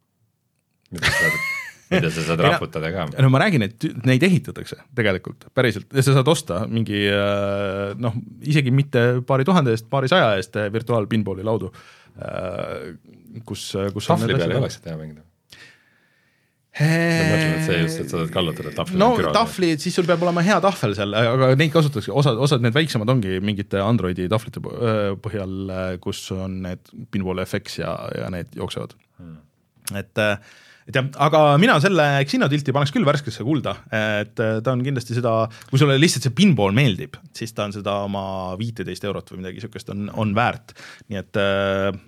mida sa saad mida sa saad raputada ka. no ma räägin, et neid ehitatakse tegelikult päriselt ja sa saad osta mingi äh, noh, isegi mitte paari tuhande eest, paari saja eest äh, virtuaalpinballi laudu, äh, kus, kus tahvli peal ei oleks seda hea mängida? See just, et sa saad kallutada tahvli no tahvli, siis sul peab olema hea tahvel seal, aga neid kasutatakse, osad, osad need väiksemad ongi mingite Androidi tahvlite põhjal, kus on need pinball FX ja, ja need jooksevad. Hmm.. et äh, et jah, aga mina selle Xenotilti paneks küll värskesse kulda, et äh, ta on kindlasti seda, kui sulle lihtsalt see pinball meeldib, siis ta on seda oma viiteist eurot või midagi niisugust on, on väärt, nii et äh, äh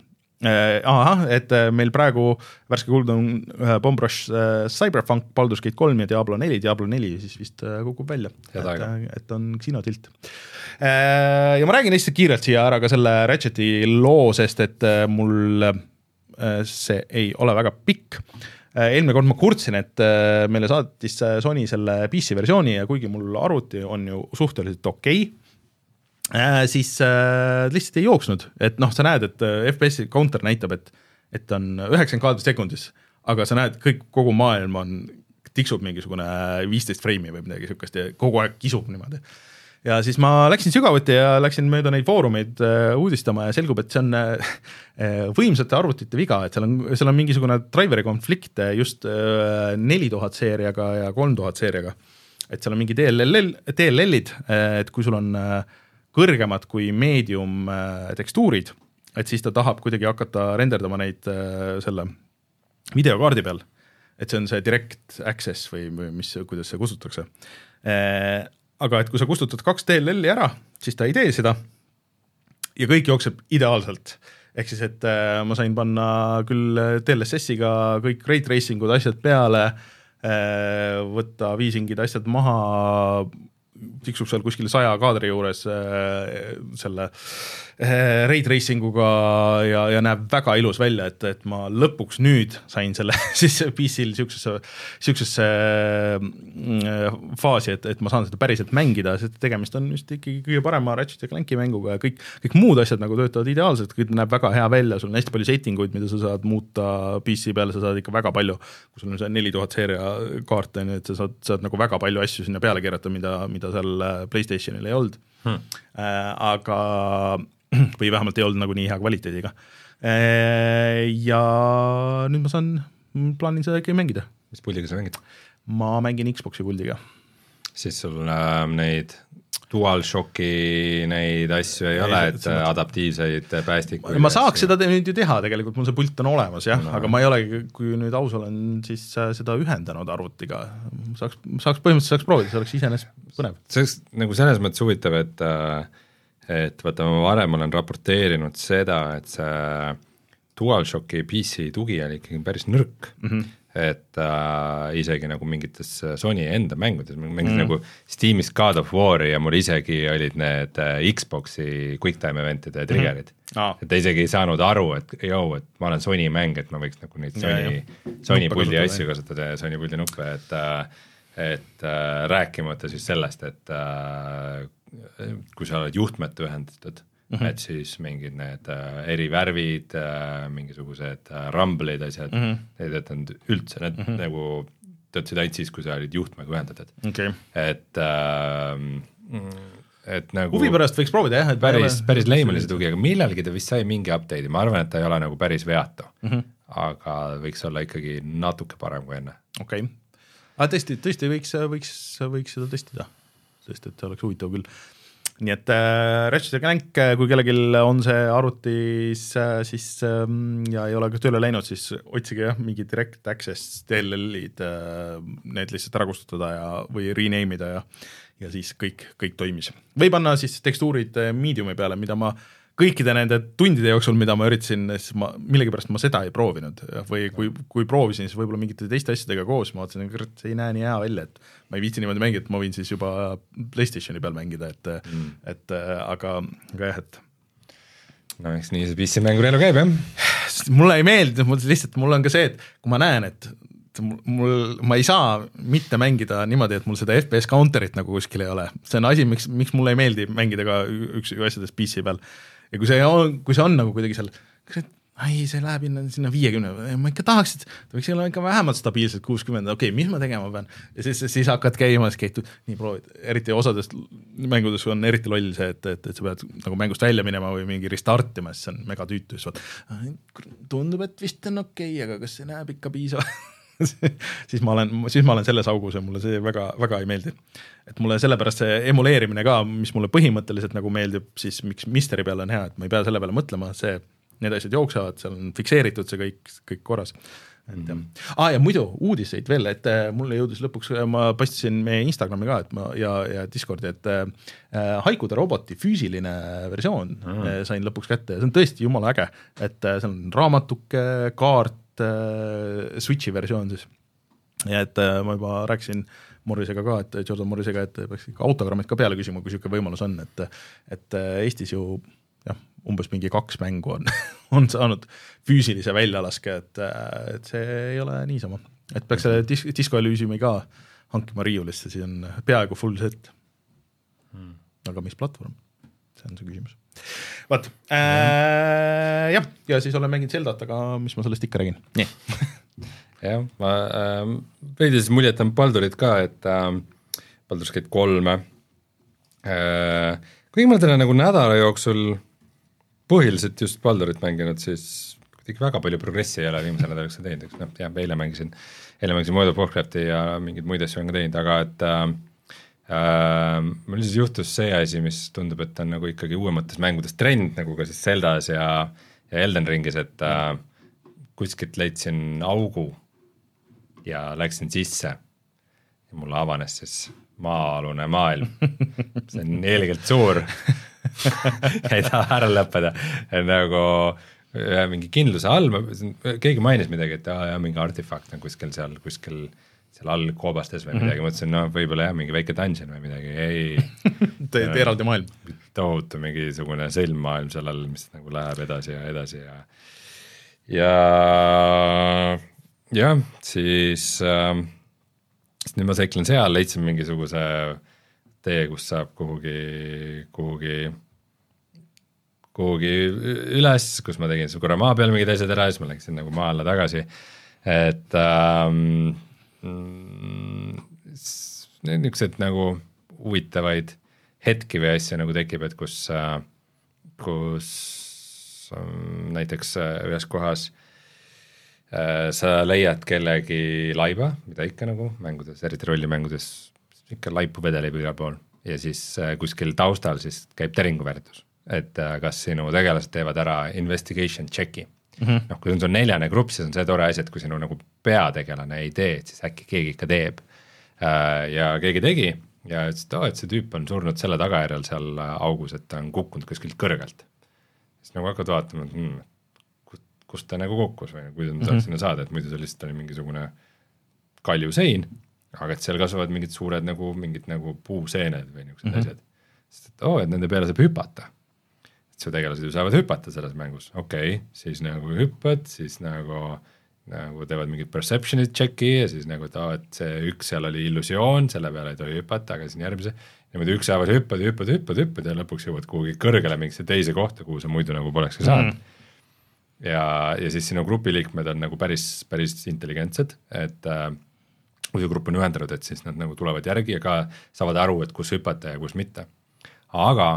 ahah, et äh, meil praegu värske kuld on äh, Bomb Rush äh, Cyberpunk, Baldur's Gate kolm ja Diablo neli, Diablo neli siis vist äh, kukub välja. et, et on Xenotilt äh,. ja ma räägin lihtsalt kiirelt siia ära ka selle Ratcheti loo, sest et äh, mul äh, see ei ole väga pikk Äh, eelmine kord ma kurtsin, et äh, meile saatis äh, Sony selle PC versiooni ja kuigi mul arvuti on ju suhteliselt okei okay,, siis lihtsalt ei jooksnud, et noh, sa näed, et FPS-i counter näitab, et et on üheksakümmend kaadrit sekundis, aga sa näed, kõik, kogu maailm on, tiksub mingisugune viisteist freimi või midagi niisugust ja kogu aeg kisub niimoodi ja siis ma läksin sügavuti ja läksin mööda neid foorumeid äh, uudistama ja selgub, et see on äh, äh, võimsate arvutite viga, et seal on, seal on mingisugune driver'i konflikt just neli tuhat seeriaga ja kolm tuhat seeriaga. et seal on mingi DLL, DLL-id, et kui sul on kõrgemad kui medium tekstuurid, et siis ta tahab kuidagi hakata renderdama neid selle videokaardi peal. et see on see direct access või, või mis, kuidas see kustutatakse aga et kui sa kustutad kaks DLL-i ära, siis ta ei tee seda ja kõik jookseb ideaalselt. ehk siis, et äh, ma sain panna küll DLSS-iga kõik rate tracing ud, asjad peale äh,, võtta viisingid, asjad maha, tiksub seal kuskil saja kaadri juures äh, selle äh, ray tracing uga ja, ja näeb väga ilus välja, et, et ma lõpuks nüüd sain selle siis PC-l niisugusesse, niisugusesse äh, faasi, et, et ma saan seda päriselt mängida, sest tegemist on vist ikkagi kõige parema Ratchet ja Clanki mänguga ja kõik, kõik muud asjad nagu töötavad ideaalselt, kõik näeb väga hea välja, sul on hästi palju setting uid, mida sa saad muuta PC peal, sa saad ikka väga palju, kui sul on see neli tuhat seeria kaart, on ju, et sa saad, saad nagu väga palju asju sinna peale keerata, mida, mida seal Playstationil ei olnud hmm., äh, aga või vähemalt ei olnud nagu nii hea kvaliteediga. Äh, ja nüüd ma saan, plaanin seda ikkagi mängida. mis puldiga sa mängid? ma mängin Xbox'i puldiga. siis sul äh, neid DualShocki neid asju ei, ei ole, et mõttes... adaptiivseid päästikuid? ma saaks seda nüüd ju teha tegelikult, mul see pult on olemas jah no., aga ma ei olegi, kui nüüd aus olen, siis äh, seda ühendanud arvutiga. saaks, saaks põhimõtteliselt saaks proovida, see oleks iseenesest põnev. see oleks nagu selles mõttes huvitav, et äh, et vaata, ma varem olen raporteerinud seda, et see DualShocki PC tugi oli ikkagi päris nõrk mm. -hmm et äh, isegi nagu mingites Sony enda mängudes, mängisin mm. nagu Steamis God of War'i ja mul isegi olid need äh, Xbox'i QuickTime event'ide trigger'id mm. Ah. et ta isegi ei saanud aru, et joo, et ma olen Sony mäng, et ma võiks nagu neid Sony, Sony puldi asju kasutada ja Sony puldi nuppe, et äh, et äh, rääkimata siis sellest, et äh, kui sa oled juhtmete ühendatud, mm, -hmm. et siis mingid need äh, eri värvid äh,, mingisugused äh, rumble'id, asjad mm, -hmm. need ei töötanud üldse, need mm -hmm. nagu töötasid ainult siis, kui sa olid juhtmega ühendatud okay.. et äh, et nagu huvi pärast võiks proovida jah, et päris, päris lame oli see tugi, aga millalgi ta vist sai mingi update'i, ma arvan, et ta ei ole nagu päris veatu mm. -hmm. aga võiks olla ikkagi natuke parem kui enne. okei okay., aga tõesti, tõesti võiks, võiks, võiks seda testida, sest et see oleks huvitav küll nii et äh, Ratchet Clank, kui kellelgi on see arvutis äh, siis äh, ja ei ole ka tööle läinud, siis otsige jah, mingi direct access DLL-id äh,, need lihtsalt ära kustutada ja, või rename ida ja ja siis kõik, kõik toimis. või panna siis tekstuurid äh, medium'i peale, mida ma kõikide nende tundide jooksul, mida ma üritasin, siis ma millegipärast ma seda ei proovinud või kui, kui proovisin, siis võib-olla mingite teiste asjadega koos, ma vaatasin, kurat, see ei näe nii hea välja, et ma ei viitsi niimoodi mängida, et ma võin siis juba PlayStationi peal mängida, et mm., et aga, aga jah, et no eks nii see PC mänguri elu käib, jah. mulle ei meeldi, mul lihtsalt, mul on ka see, et kui ma näen, et mul, ma ei saa mitte mängida niimoodi, et mul seda FPS counter'it nagu kuskil ei ole, see on asi, miks, miks mulle ei meeldi mängida ka üks asjadest PC peal. Ja kui see on, kui see on nagu kuidagi seal, ai, see läheb sinna, viiekümne, ma ikka tahaks, et võiks olla ikka vähemalt stabiilselt kuuskümmend, okei okay,, mis ma tegema pean. ja siis, siis hakkad käima, siis käid, nii proovid, eriti osades mängudes on eriti loll see, et, et, et sa pead nagu mängust välja minema või mingi restart ima, siis see on megatüütu, siis vaat tundub, et vist on okei okay,, aga kas see näeb ikka piisav siis ma olen, siis ma olen selles augus ja mulle see väga, väga ei meeldi. et mulle sellepärast see emuleerimine ka, mis mulle põhimõtteliselt nagu meeldib, siis miks Misteri peal on hea, et ma ei pea selle peale mõtlema, see, need asjad jooksevad, seal on fikseeritud see kõik, kõik korras et jah mm ah, ja muidu uudiseid veel, et äh, mulle jõudis lõpuks, ma postisin meie Instagrami ka, et ma ja, ja Discordi, et äh, Haikude roboti füüsiline versioon mm -hmm. sain lõpuks kätte ja see on tõesti jumala äge, et äh, seal on raamatuke, kaart, äh, Switchi versioon siis. ja et äh, ma juba rääkisin Morrisega ka, et Jordan Morrisega, et peaks ikka autogrammid ka peale küsima, kui niisugune võimalus on, et et äh, Eestis ju jah, umbes mingi kaks mängu on on saanud füüsilise väljalaske, et, äh, et see ei ole niisama. et peaks selle dis-, Disco Elysiumi ka hankima riiulisse, siis on peaaegu full set hmm.. aga mis platvorm, see on see küsimus. Vot äh,, jah, ja siis olen mänginud Zeldat, aga mis ma sellest ikka räägin, jah, ma äh, veidi siis muljet on Baldurit ka, et äh, Baldur's Gate kolme äh,, kuigi ma olen nagu nädala jooksul põhiliselt just Baldurit mänginud, siis kuidagi väga palju progressi ei ole viimasel nädalal teinud, eks noh, jah, eile mängisin, eile mängisin World of Warcrafti ja mingeid muid asju olen ka teinud, aga et äh, mul siis juhtus see asi, mis tundub, et on nagu ikkagi uuemates mängudes trend, nagu ka siis Zeldas ja, ja Elden Ringis, et äh, kuskilt leidsin augu ja läksin sisse. Ja mulle avanes siis maa-alune maailm, see on ilgelt suur. Ei taha ära lõppeda, nagu ühe mingi kindluse all, keegi mainis midagi, et aa jaa, mingi artefakt on kuskil seal, kuskil äh, seal all koobastes või midagi mm, -hmm. mõtlesin, no võib-olla jah, mingi väike dungeon või midagi, ei täiesti eraldi maailm. tohutu mingisugune sõlmmaailm seal all, mis nagu läheb edasi ja edasi ja ja jah, siis äh, nüüd ma seiklen seal, leidsin mingisuguse tee, kus saab kuhugi, kuhugi kuhugi üles, kus ma tegin korra maa peal mingid asjad ära ja siis ma läksin nagu maa alla tagasi. et ähm, niisuguseid nagu huvitavaid hetki või asju nagu tekib, et kus, kus ähm, näiteks äh, ühes kohas äh, sa leiad kellegi laiba, mida ikka nagu mängudes, eriti rollimängudes, ikka laipu vedeleb igal pool. Ja siis äh, kuskil taustal siis käib tehinguväärtus, et kas sinu tegelased teevad ära investigation check'i mm -hmm. noh, kui on sul neljane grupp, siis on see tore asi, et kui sinu nagu peategelane ei tee, et siis äkki keegi ikka teeb. Äh, ja keegi tegi ja ütles, et aa oh,, et see tüüp on surnud selle tagajärjel seal augus, et ta on kukkunud kuskilt kõrgelt. siis nagu hakkad vaatama, et hmm, kust ta nagu kukkus või kuidas ma saaks mm -hmm. sinna saada, et muidu see lihtsalt oli mingisugune kaljusein, aga et seal kasvavad mingid suured nagu mingid nagu puuseened või niisugused mm -hmm. asjad. sest et oo oh,, et nende peale saab hüpata su tegelased ju saavad hüpata selles mängus, okei okay,, siis nagu hüppad, siis nagu nagu teevad mingit perception'it check'i ja siis nagu, et aa, et see üks seal oli illusioon, selle peale ei tohi hüpata, aga siis järgmise, niimoodi ükshaaval hüppad, hüppad, hüppad, hüppad ja lõpuks jõuad kuhugi kõrgele mingisse teise kohta, kuhu sa muidu nagu polekski saanud mm. ja, ja siis sinu grupi liikmed on nagu päris, päris intelligentsed, et äh, kui see grupp on ühendatud, et siis nad nagu tulevad järgi ja ka saavad aru, et kus hüpata ja kus mitte. aga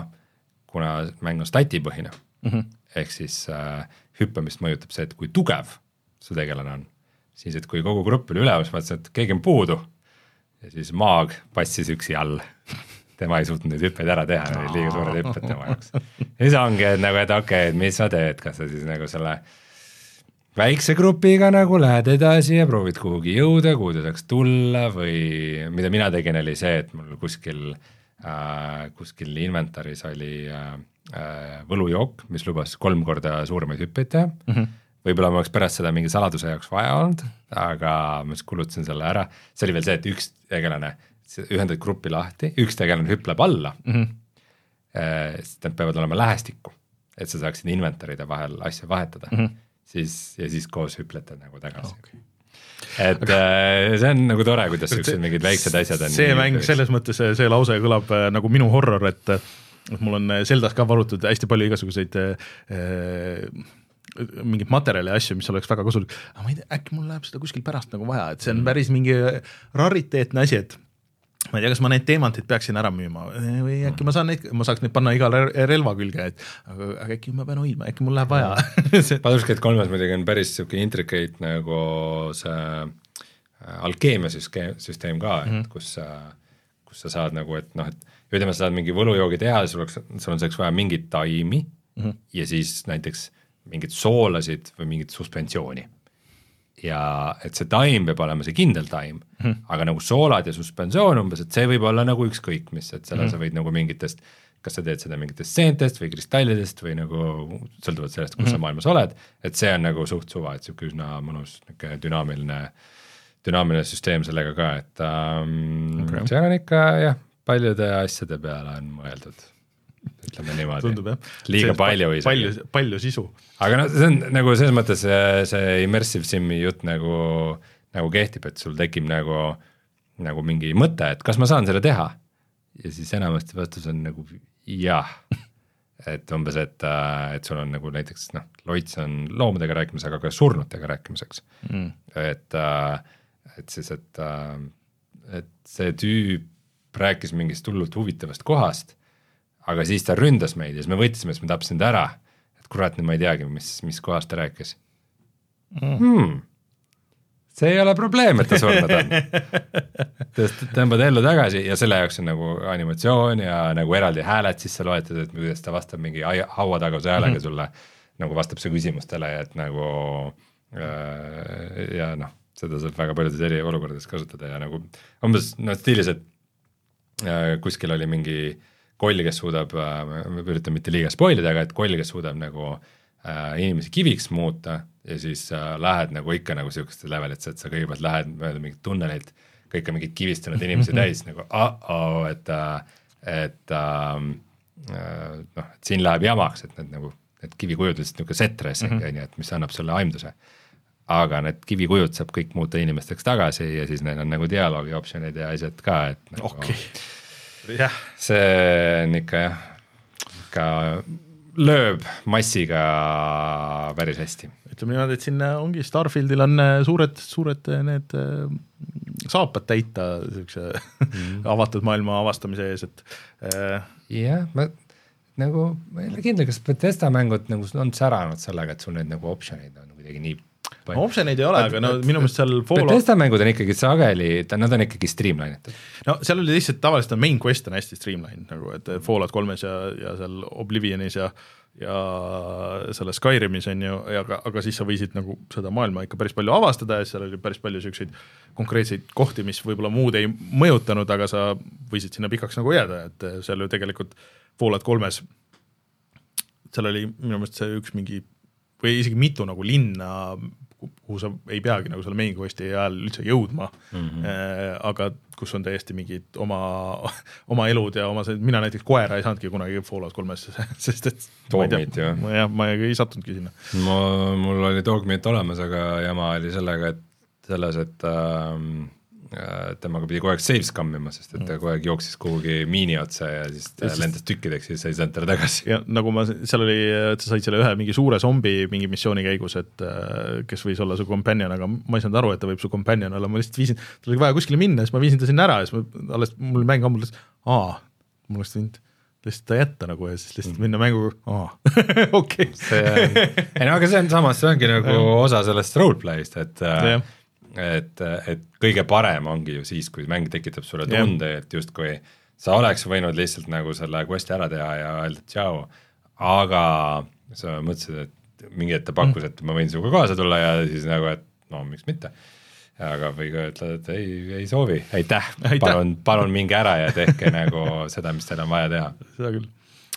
kuna mäng on statipõhine mm, -hmm. ehk siis äh, hüppamist mõjutab see, et kui tugev su tegelane on. siis, et kui kogu grupp oli üleval, siis mõtlesin, et keegi on puudu ja siis maag passis üksi all tema ei suutnud neid hüppeid ära teha, need olid liiga suured hüpped tema jaoks. ja siis ongi, et nagu, et okei okay,, et mis sa teed, kas sa siis nagu selle väikse grupiga nagu lähed edasi ja proovid kuhugi jõuda, kuhu ta saaks tulla või mida mina tegin, oli see, et mul kuskil äh,, kuskil inventaris oli äh, äh, võlujook, mis lubas kolm korda suuremaid hüppeid teha mm. -hmm võib-olla ma oleks pärast seda mingi saladuse jaoks vaja olnud, aga ma siis kulutasin selle ära, see oli veel see, et üks tegelane, ühendad gruppi lahti, üks tegelane hüpleb alla mm, -hmm. siis nad peavad olema lähestikku, et sa saaksid inventaride vahel asju vahetada mm, -hmm. siis ja siis koos hüplete nagu tagasi okay et. Äh, see on nagu tore, kuidas siuksed mingid väiksed asjad on. see mäng selles mõttes, see lause kõlab äh, nagu minu horror, et et mul on Zeldas ka varutud hästi palju igasuguseid äh, mingeid materjale ja asju, mis oleks väga kasulik, aga ma ei tea, äkki mul läheb seda kuskil pärast nagu vaja, et see on mm. päris mingi rariteetne asi, et ma ei tea, kas ma need teemantid peaksin ära müüma või äkki ma saan neid, ma saaks neid panna igale relva külge, et aga, aga äkki ma pean hoidma, äkki mul läheb vaja Baldur's kolmes muidugi on päris sihuke intricate nagu see äh, alkeemia süsteem ka, et mm -hmm. kus sa, kus sa saad nagu, et noh, et ütleme, sa saad mingi võlujoogi teha, sul oleks, sul on selleks vaja mingit taimi mm -hmm. ja siis näiteks mingeid soolasid või mingit suspensiooni. Ja et see taim peab olema see kindel taim mm, -hmm. aga nagu soolad ja suspensioon umbes, et see võib olla nagu ükskõik mis, et selle mm -hmm. sa võid nagu mingitest kas sa teed seda mingitest seentest või kristallidest või nagu sõltuvalt sellest, kus mm -hmm. sa mhm. maailmas oled, et see on nagu suht suva, et niisugune üsna mõnus niisugune dünaamiline, dünaamiline süsteem sellega ka, et um, okay. seal on ikka jah, paljude asjade peale on mõeldud ütleme niimoodi. tundub jah. liiga see, palju isegi. palju, palju sisu. aga noh, see on nagu selles mõttes see, see immersive sim'i jutt nagu, nagu kehtib, et sul tekib nagu, nagu mingi mõte, et kas ma saan selle teha. ja siis enamasti vastus on nagu jah et umbes, et, et sul on nagu näiteks noh, loits on loomadega rääkimisega, aga ka surnutega rääkimiseks mm.. et, et siis, et, et see tüüp rääkis mingist hullult huvitavast kohast aga siis ta ründas meid ja siis me võtsime, siis me tapsime ta ära. et kurat, nüüd ma ei teagi, mis, mis kohast ta rääkis mm.. Hmm. see ei ole probleem, et ta surnud on sest tõmbad ellu tagasi ja selle jaoks on nagu animatsioon ja nagu eraldi hääled sisse loetud, et kuidas ta vastab mingi hauataguse häälega mm -hmm. sulle, nagu vastab su küsimustele ja et nagu äh, ja noh, seda saab väga paljudes eri olukordades kasutada ja nagu umbes noh, stiilis, et äh, kuskil oli mingi äh, koll, kes suudab, äh, ma üritan mitte liiga spoil ida, aga et koll, kes suudab nagu äh, inimesi kiviks muuta ja siis äh, lähed nagu ikka nagu sihukestel levelitesse, et sa kõigepealt lähed mööda mingit tunnelit, kõik on mingid kivistunud inimesi täis nagu uh-oh, et äh,, et ähm, äh, noh, et siin läheb jamaks, et need nagu, need kivikujud lihtsalt niisugune setres mm, on -hmm. ju, et mis annab sulle aimduse. Aga need kivikujud saab kõik muuta inimesteks tagasi ja siis neil on nagu dialoogi optsioonid ja asjad ka, et nagu okay see on ikka jah, ikka lööb massiga päris hästi. ütleme niimoodi, et siin ongi Starfieldil on äh, suured, suured äh, need äh, saapad täita siukse mm. avatud maailma avastamise ees, et jah, ma nagu, ma ei ole kindel, kas Bethesda mängud nagu on säranud sellega, et sul neid nagu optsioneid on kuidagi nii no optsioneid ei ole, aga no minu meelest seal Fallout Bethesda mängud on ikkagi sageli, nad on ikkagi streamline itud. no seal oli lihtsalt tavaliselt on main quest on hästi streamline nagu, et Fallout kolmes ja, ja seal Oblivionis ja ja selles Skyrimis on ju, aga, aga siis sa võisid nagu seda maailma ikka päris palju avastada ja seal oli päris palju niisuguseid konkreetseid kohti, mis võib-olla muud ei mõjutanud, aga sa võisid sinna pikaks nagu jääda, et seal ju tegelikult Fallout kolmes seal oli minu meelest see üks mingi või isegi mitu nagu linna kuhu sa ei peagi nagu selle main quest'i ajal üldse jõudma mm, -hmm. aga kus on täiesti mingid oma, oma elud ja oma mina näiteks koera ei saanudki kunagi Fallout kolmes, sest et Dogmeat jah, ma ei sattunudki sinna. ma, mul oli Dogmeat olemas, aga jama oli sellega, et selles, et äh, Äh, temaga pidi kogu aeg save scam ima, sest et ta mm. kogu aeg jooksis kuhugi miini otsa ja siis ta lendas tükkideks ja siis sa ei saanud talle tagasi. ja nagu ma, seal oli, sa said selle ühe mingi suure zombi mingi missiooni käigus, et äh, kes võis olla su companion, aga ma ei saanud aru, et ta võib su companion olla, ma lihtsalt viisin, tal oli vaja kuskile minna, siis ma viisin ta sinna ära ja siis ma alles, mul mäng ammu lihtsalt, aa, mul oleks võinud lihtsalt ta jätta nagu ja siis lihtsalt minna mänguga, aa, okei. ei no aga see on samas, see ongi nagu osa sellest roleplay'st, et äh, et, et kõige parem ongi ju siis, kui mäng tekitab sulle tunde, et justkui sa oleks võinud lihtsalt nagu selle quest'i ära teha ja öelda tšau, aga sa mõtlesid, et mingi hetk ta pakkus, et ma võin sinuga kaasa tulla ja siis nagu, et no miks mitte. aga või ka ütled, et ei, ei soovi, aitäh, palun, palun minge ära ja tehke nagu seda, mis teil on vaja teha. seda küll.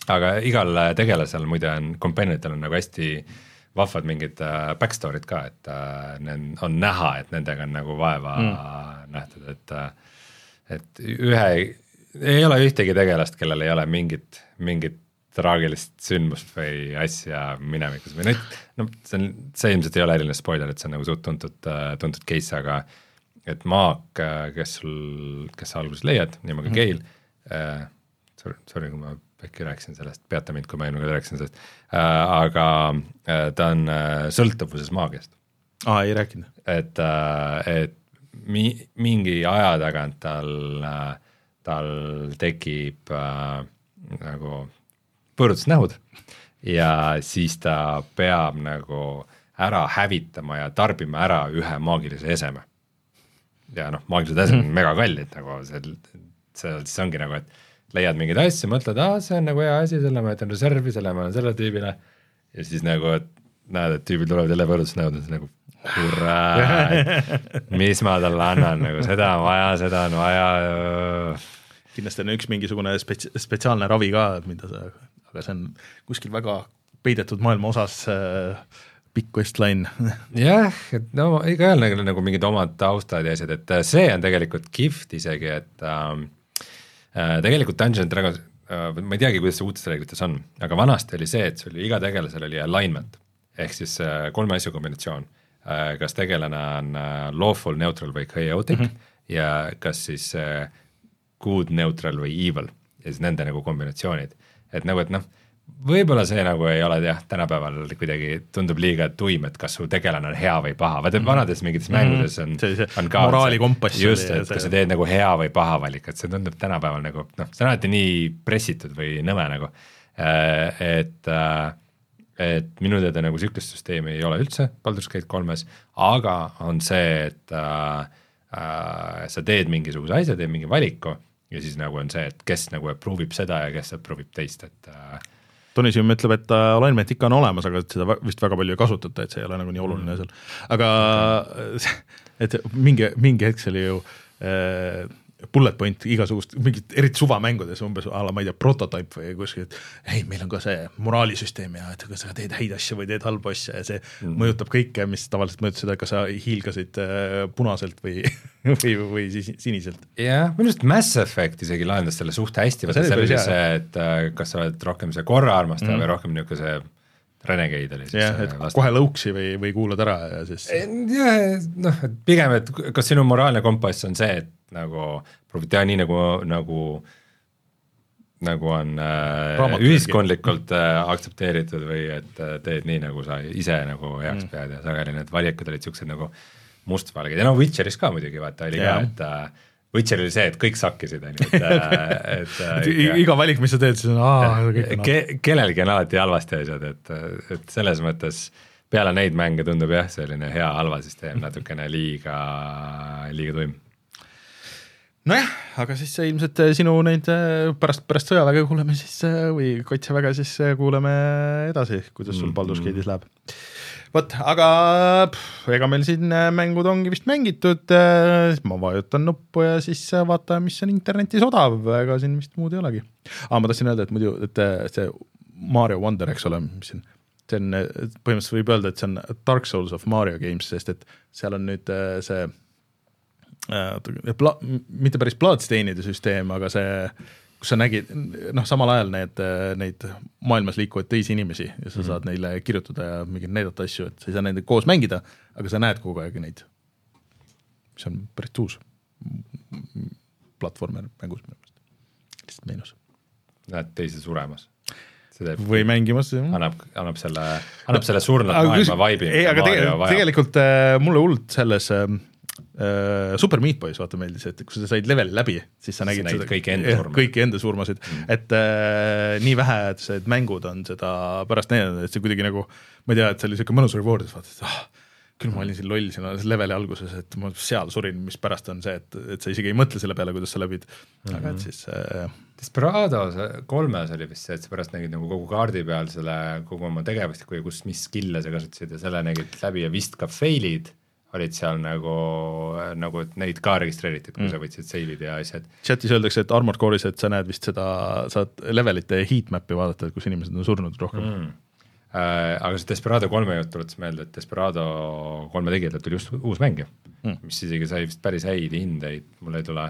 aga igal tegelasel muide on, kompanionitel on nagu hästi äh, vahvad mingid äh, backstory'd ka, et äh, need on näha, et nendega on nagu vaeva mm. nähtud, et äh, et ühe, ei ole ühtegi tegelast, kellel ei ole mingit, mingit traagilist sündmust või asja minevikus või nüüd, no see on, see ilmselt ei ole eriline spoiler, et see on nagu suht tuntud, tuntud case, aga et Maak, kes sul, kes sa alguses leiad, nimega mm. Gail äh,, sorry, sorry, kui ma äkki rääkisin sellest, peata mind, kui ma eelmine kord rääkisin sellest äh,, aga äh, ta on äh, sõltuvuses maagiast. aa, ei rääkinud. et äh,, et mi-, mingi aja tagant tal äh,, tal tekib äh, nagu põõrutusnähud ja siis ta peab nagu ära hävitama ja tarbima ära ühe maagilise eseme. ja noh, maagilised esemed on mm -hmm. megakallid nagu see, see, siis ongi nagu, et leiad mingeid asju, mõtled, aa, see on nagu hea asi, selle ma jätan reservi, selle ma annan sellele tüübile. ja siis nagu, et näed, et tüübid tulevad jälle võõrutusnäod, siis nagu kurat, mis ma talle annan, nagu seda on vaja, seda on vaja. kindlasti on üks mingisugune spets-, spetsiaalne ravi ka, mida sa, aga see on kuskil väga peidetud maailma osas äh, pikk questline jah, et no igaühel nagu, nagu mingid omad taustad ja asjad, et see on tegelikult kihvt isegi, et ähm, Äh, tegelikult Dungeons and Dragons, äh, ma ei teagi, kuidas see uutes reeglites on, aga vanasti oli see, et sul iga tegelasel oli alignment ehk siis äh, kolme asju kombinatsioon. kas tegelane on lawful, neutral või chaotic mm -hmm. ja kas siis good, neutral või evil ja siis nende nagu kombinatsioonid, et nagu, et noh võib-olla see nagu ei ole jah, tänapäeval kuidagi tundub liiga tuim, et kas su tegelane on hea või paha, vaata mm vanades mingites mhm. mängudes on see, see on ka moraalikompass. just, et kas sa teed nagu hea või paha valik, et see tundub tänapäeval nagu noh, see on alati nii pressitud või nõme nagu, äh, et äh, et minu teada nagu sihukest süsteemi ei ole üldse Baldur's Gate kolmes, aga on see, et äh, äh, sa teed mingisuguse asja, teed mingi valiku ja siis nagu on see, et kes nagu approve ib seda ja kes approve ib teist, et äh, Tony Sim ütleb, et alignment ikka on olemas, aga seda vist väga palju ei kasutata, et see ei ole nagu nii oluline seal. aga et mingi, mingi hetk see oli ju äh, bullet point igasugust, mingit eriti suvamängudes umbes a la ma ei tea, prototype või kuskil, et ei, meil on ka see moraalisüsteem ja et kas sa teed häid asju või teed halbu asju ja see mm. mõjutab kõike, mis tavaliselt mõjutab seda, kas sa hiilgasid äh, punaselt või või, või siis siniselt. jah, minu arust Mass Effect isegi lahendas selle suht hästi, vaata see, et äh, kas sa oled rohkem see korraarmastaja mm. või rohkem niisugune see Renegade oli siis jah, et vastu. kohe lõuksi või, või kuulad ära ja siis jah, noh, et pigem, et kas sinu moraalne kompass on see, et nagu proovid teha nii, nagu, nagu nagu on äh, ühiskondlikult äh, aktsepteeritud või et äh, teed nii, nagu sa ise nagu heaks mm. pead ja sageli need valikud olid siuksed nagu mustvalged ja no Witcheris ka muidugi vaata oli yeah. ka, et äh, Witcher oli see, et kõik sakkisid, on ju, et, äh, et äh, iga valik, mis sa teed, siis on aa, kõik on ke, kellelgi on alati halvasti asjad, et, et selles mõttes peale neid mänge tundub jah, selline hea-halva süsteem natukene liiga, liiga tuim. Nojah, aga siis ilmselt sinu neid pärast, pärast sõjaväge kuuleme siis või kaitseväge siis kuuleme edasi, kuidas sul Baldur's Gate'is läheb vot, aga pff, ega meil siin äh, mängud ongi vist mängitud, äh, ma vajutan nuppu ja siis äh, vaatame, mis on internetis odav, ega siin vist muud ei olegi. aa, ma tahtsin öelda, et muidu, et see Mario Wonder, eks ole, mis siin see on, põhimõtteliselt võib öelda, et see on Dark Souls of Mario games, sest et seal on nüüd see äh, pla-, mitte päris plaatsteinide süsteem, aga see, kus sa nägid, noh, samal ajal need, neid maailmas liikuvaid teisi inimesi ja sa mm -hmm. saad neile kirjutada ja mingeid näidata asju, et sa ei saa nendega koos mängida, aga sa näed kogu aeg neid, mis on päris uus platvormer mängus minu meelest, lihtsalt meenus. näed teisi suremas või mängimas. annab, annab selle, annab selle surnud maailma vibe'i. ei, aga tegelikult, tegelikult äh, mulle hullult selles äh, Super Meat Boy's vaata meeldis, et kui sa said leveli läbi, siis sa nägid seda, kõiki enda surmasid, kõiki enda surmasid mm., et äh, nii vähesed mängud on seda pärast näidanud, et see kuidagi nagu, ma ei tea, et see oli niisugune mõnus reward, et vaatad, et ah, küll ma olin siin loll siin leveli alguses, et ma seal surin, mis pärast on see, et, et sa isegi ei mõtle selle peale, kuidas sa läbid mm, -hmm. aga et mhm. siis äh, Desperados kolmes oli vist see, et sa pärast nägid nagu kogu kaardi peal selle, kogu oma tegevust, kus, mis skill'e sa kasutasid ja selle nägid läbi ja vist ka fail'id olid seal nagu, nagu et neid ka registreeritud, kui mm. sa võtsid save'id ja asjad. chatis öeldakse, et Armored Core'is, et sa näed vist seda, saad levelite heatmap'i vaadata, et kus inimesed on surnud rohkem mm äh, aga see Desperado kolme jutt tuletas meelde, et Desperado kolme tegijatelt tuli just uus mäng ju mm., mis isegi sai vist päris häid hindeid, mul ei tule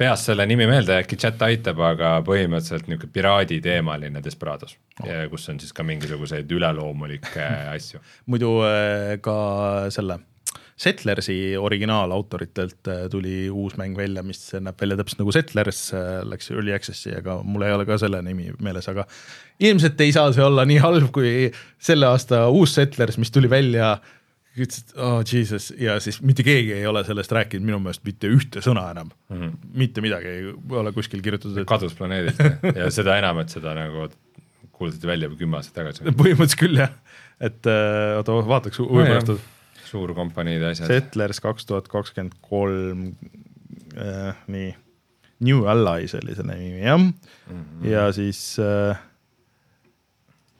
peast selle nimi meelde, äkki chat aitab, aga põhimõtteliselt niisugune piraaditeemaline Desperados oh., kus on siis ka mingisuguseid üleloomulikke asju. muidu äh, ka selle Settlersi originaalautoritelt äh, tuli uus mäng välja, mis näeb välja täpselt nagu Settlers, äh, läks early access'i, aga mul ei ole ka selle nimi meeles, aga ilmselt ei saa see olla nii halb kui selle aasta uus Settlers, mis tuli välja ütlesid, oh jesus, ja siis mitte keegi ei ole sellest rääkinud minu meelest mitte ühte sõna enam mm. -hmm. mitte midagi ei ole kuskil kirjutatud et.... kadus planeedilt ja seda enam, et seda nagu kuulutati välja juba kümme aastat tagasi. põhimõtteliselt küll jah, et äh, oota, vaataks võib-olla no, suurkompaniide asjad. Settlers kaks tuhat kakskümmend kolm, äh, nii, New Allies oli selle nimi jah mm, -hmm. ja siis äh,.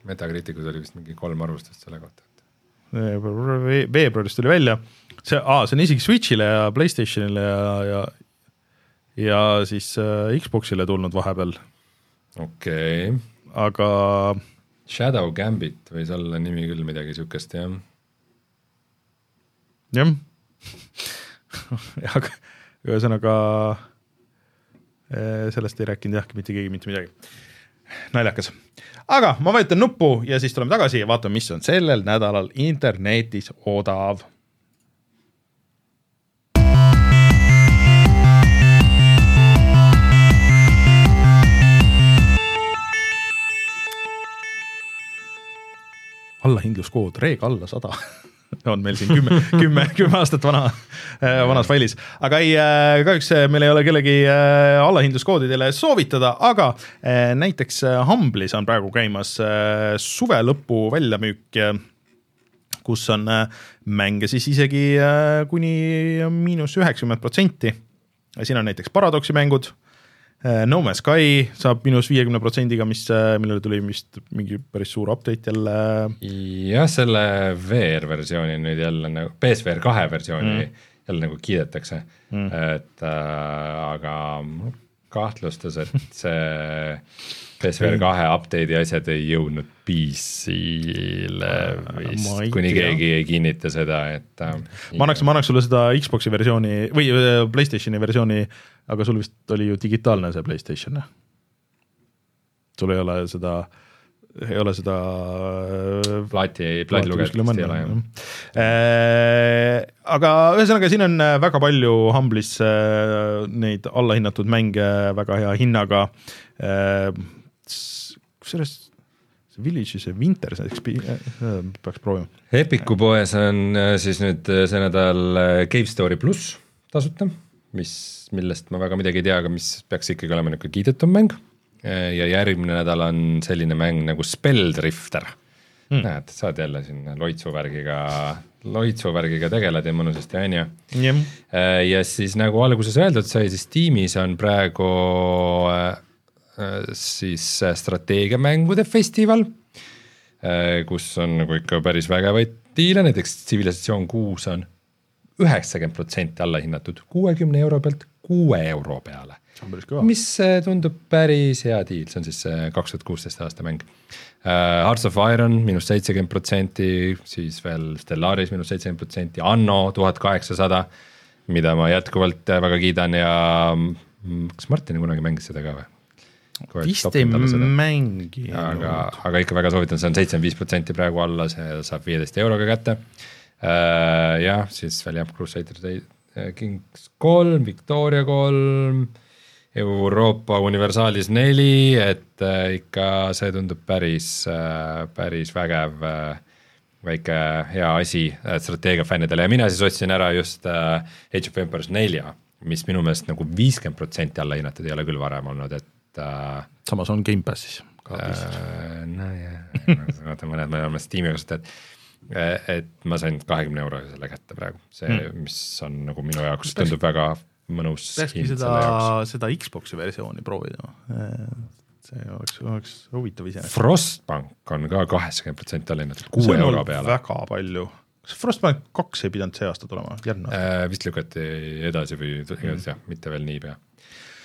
Metacriticus oli vist mingi kolm arvustust selle kohta veebruaris tuli välja, see, see on isegi Switch'ile ja Playstationile ja, ja ja siis äh, Xbox'ile tulnud vahepeal. okei okay.. aga Shadow Gambit võis olla nimi küll midagi siukest, jah. Jah. Aga ühesõnaga äh, sellest ei rääkinud jah mitte keegi mitte midagi. naljakas. Aga ma vajutan nuppu ja siis tuleme tagasi ja vaatame, mis on sellel nädalal internetis odav. Allahindluskood reeg alla sada on meil siin kümme, kümme, kümme aastat vana, äh, vanas failis. aga ei, äh, kahjuks äh, meil ei ole kellegi allahindluskoodi teile soovitada, aga näiteks Humble'is on praegu käimas suve lõpu väljamüük, kus on mänge siis isegi kuni miinus üheksakümmend protsenti. siin on näiteks Paradoxi mängud no Man's Sky saab miinus viiekümne protsendiga, mis, äh, millele tuli vist mingi päris suur update jälle. jah, selle VR-versiooni nüüd jälle nagu, PSVR kahe versiooni mm. jälle nagu kiidetakse mm., et äh, aga kahtlustas, et see PSVR kahe update'i asjad ei jõudnud PC-le vist, kuni tea. keegi ei kinnita seda, et äh,. ma annaks, ma annaks sulle seda Xbox'i versiooni või äh, Playstationi versiooni, aga sul vist oli ju digitaalne see Playstation. sul ei ole seda ei ole seda äh, plaati, plaadilugejat vist ei ole jah äh,. aga ühesõnaga, siin on väga palju Humble'is äh, neid allahinnatud mänge väga hea hinnaga äh, kusjuures see Village'i see Winter, peaks proovima. Epiku poes on äh, siis nüüd äh, see nädal Cave Story pluss tasuta, mis, millest ma väga midagi ei tea, aga mis peaks ikkagi olema niisugune kiidetum mäng. Ja järgmine nädal on selline mäng nagu Spelldrifter. Mm.. näed, saad jälle siin loitsuvärgiga, loitsuvärgiga tegeled ja mõnusasti, on ju. ja siis nagu alguses öeldud sai, siis tiimis on praegu Äh, siis äh, strateegiamängude festival, äh, kus on nagu ikka päris vägevaid diile, näiteks Civilization kuus on üheksakümmend protsenti alla hinnatud, kuuekümne euro pealt kuue euro peale see on päris kõva. mis äh, tundub päris hea diil, see on siis see kaks tuhat kuusteist aasta mäng uh,. Hearts of Iron miinus seitsekümmend protsenti, siis veel Stellaris miinus seitsekümmend protsenti, Anno tuhat kaheksasada, mida ma jätkuvalt äh, väga kiidan ja mm, kas Martin kunagi mängis seda ka või? vist ei mängi. aga, aga ikka väga soovitan, see on seitsekümmend viis protsenti praegu alla, see saab viieteist euroga kätte uh,. jah, siis veel jah, Crusader Kings kolm, Victoria kolm, Euroopa Universaalis neli, et uh, ikka see tundub päris uh,, päris vägev uh, väike hea asi äh, strateegiafännidele ja mina siis ostsin ära just äh, Age of Empires nelja, mis minu meelest nagu viiskümmend protsenti alla hinnatud ei ole küll varem olnud, et äh, samas on Gamepassis ka. Äh, nojah, vaata mõned me oleme Steam'i kasutajad. et ma sain kahekümne euroga selle kätte praegu, see mm., mis on nagu minu jaoks tundub väga mõnus peakski seda seda Xbox'i versiooni proovida. see oleks, oleks huvitav iseenesest. Frostbank on ka kaheksakümmend protsenti alla hinnatud, kuue euro peale. väga palju. kas Frostbank kaks ei pidanud see aasta tulema, järgmine aasta? Äh, vist lükati edasi või igatahes jah, mitte veel niipea.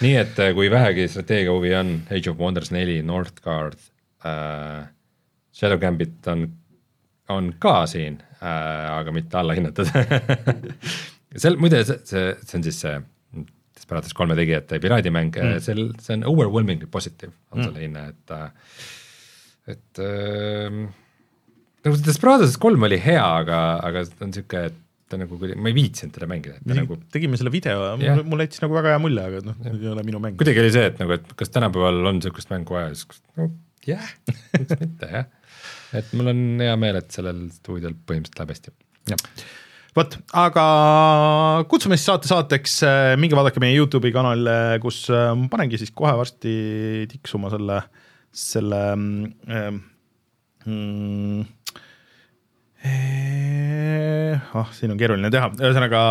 nii et äh, kui vähegi strateegia huvi on, Age of Wonders neli, Northgard äh,, Shadow Gambit on, on ka siin äh,, aga mitte allahinnatud. seal muide, see, see, see on siis see Desperados kolme tegijate piraadimäng mm., seal, see on overwhelmingly positive on mm. selle hinne, et, et äh, nagu Desperados kolm oli hea, aga, aga on sihuke, et ta nagu ma ei viitsinud teda mängida, et ta nagu tegime selle video mul, jättis nagu väga hea mulje, aga noh, ei ole minu mäng. kuidagi oli see, et nagu, et kas tänapäeval on niisugust mängu vaja, siis no jah, miks mitte jah. et mul on hea meel, et sellel stuudiol põhimõtteliselt läheb hästi. jah, vot, aga kutsume siis saate saateks, minge vaadake meie Youtube'i kanalile, kus äh, ma panengi siis kohe varsti tiksuma selle, selle mm, mm, ah, siin on keeruline teha, ühesõnaga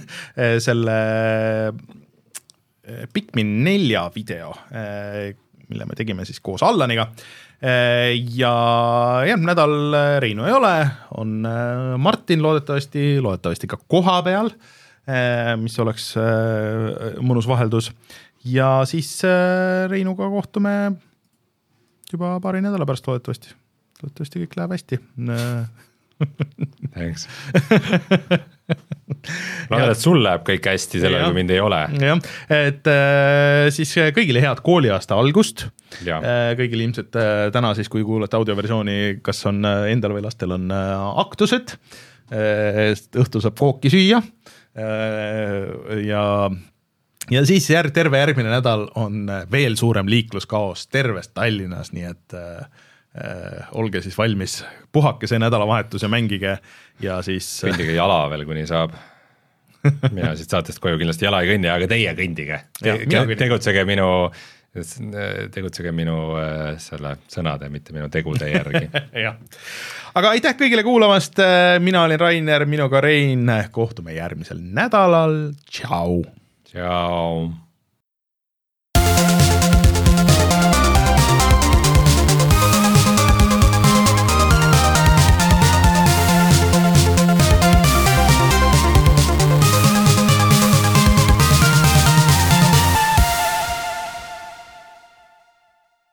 selle eh, Pikmin nelja video, mille me tegime siis koos Allaniga. Ja järgmine nädal Reinu ei ole, on eh, Martin loodetavasti, loodetavasti ka kohapeal, mis oleks mõnus vaheldus. Ja siis Reinuga kohtume juba paari nädala pärast loodetavasti, loodetavasti kõik läheb hästi Thanks. loodan, et sul läheb kõik hästi, sellel kui mind ei ole. jah, et äh, siis kõigile head kooliaasta algust. Jaa. kõigil ilmselt äh, täna siis, kui kuulate audioversiooni, kas on äh, endal või lastel on äh, aktused. õhtul saab kooki süüa. ja, ja siis järg, terve järgmine nädal on äh, veel suurem liikluskaos terves Tallinnas, nii et äh, äh, olge siis valmis, puhake see nädalavahetus ja mängige ja siis äh, kõndige jala veel, kuni saab. mina siit saatest koju kindlasti jala ei kõnni, aga teie kõndige. Te,. tegutsege minu, tegutsege minu äh, selle sõnade, mitte minu tegude järgi. jah, aga aitäh kõigile kuulamast, mina olin Rainer, minuga Rein, kohtume järgmisel nädalal, tšau. tšau.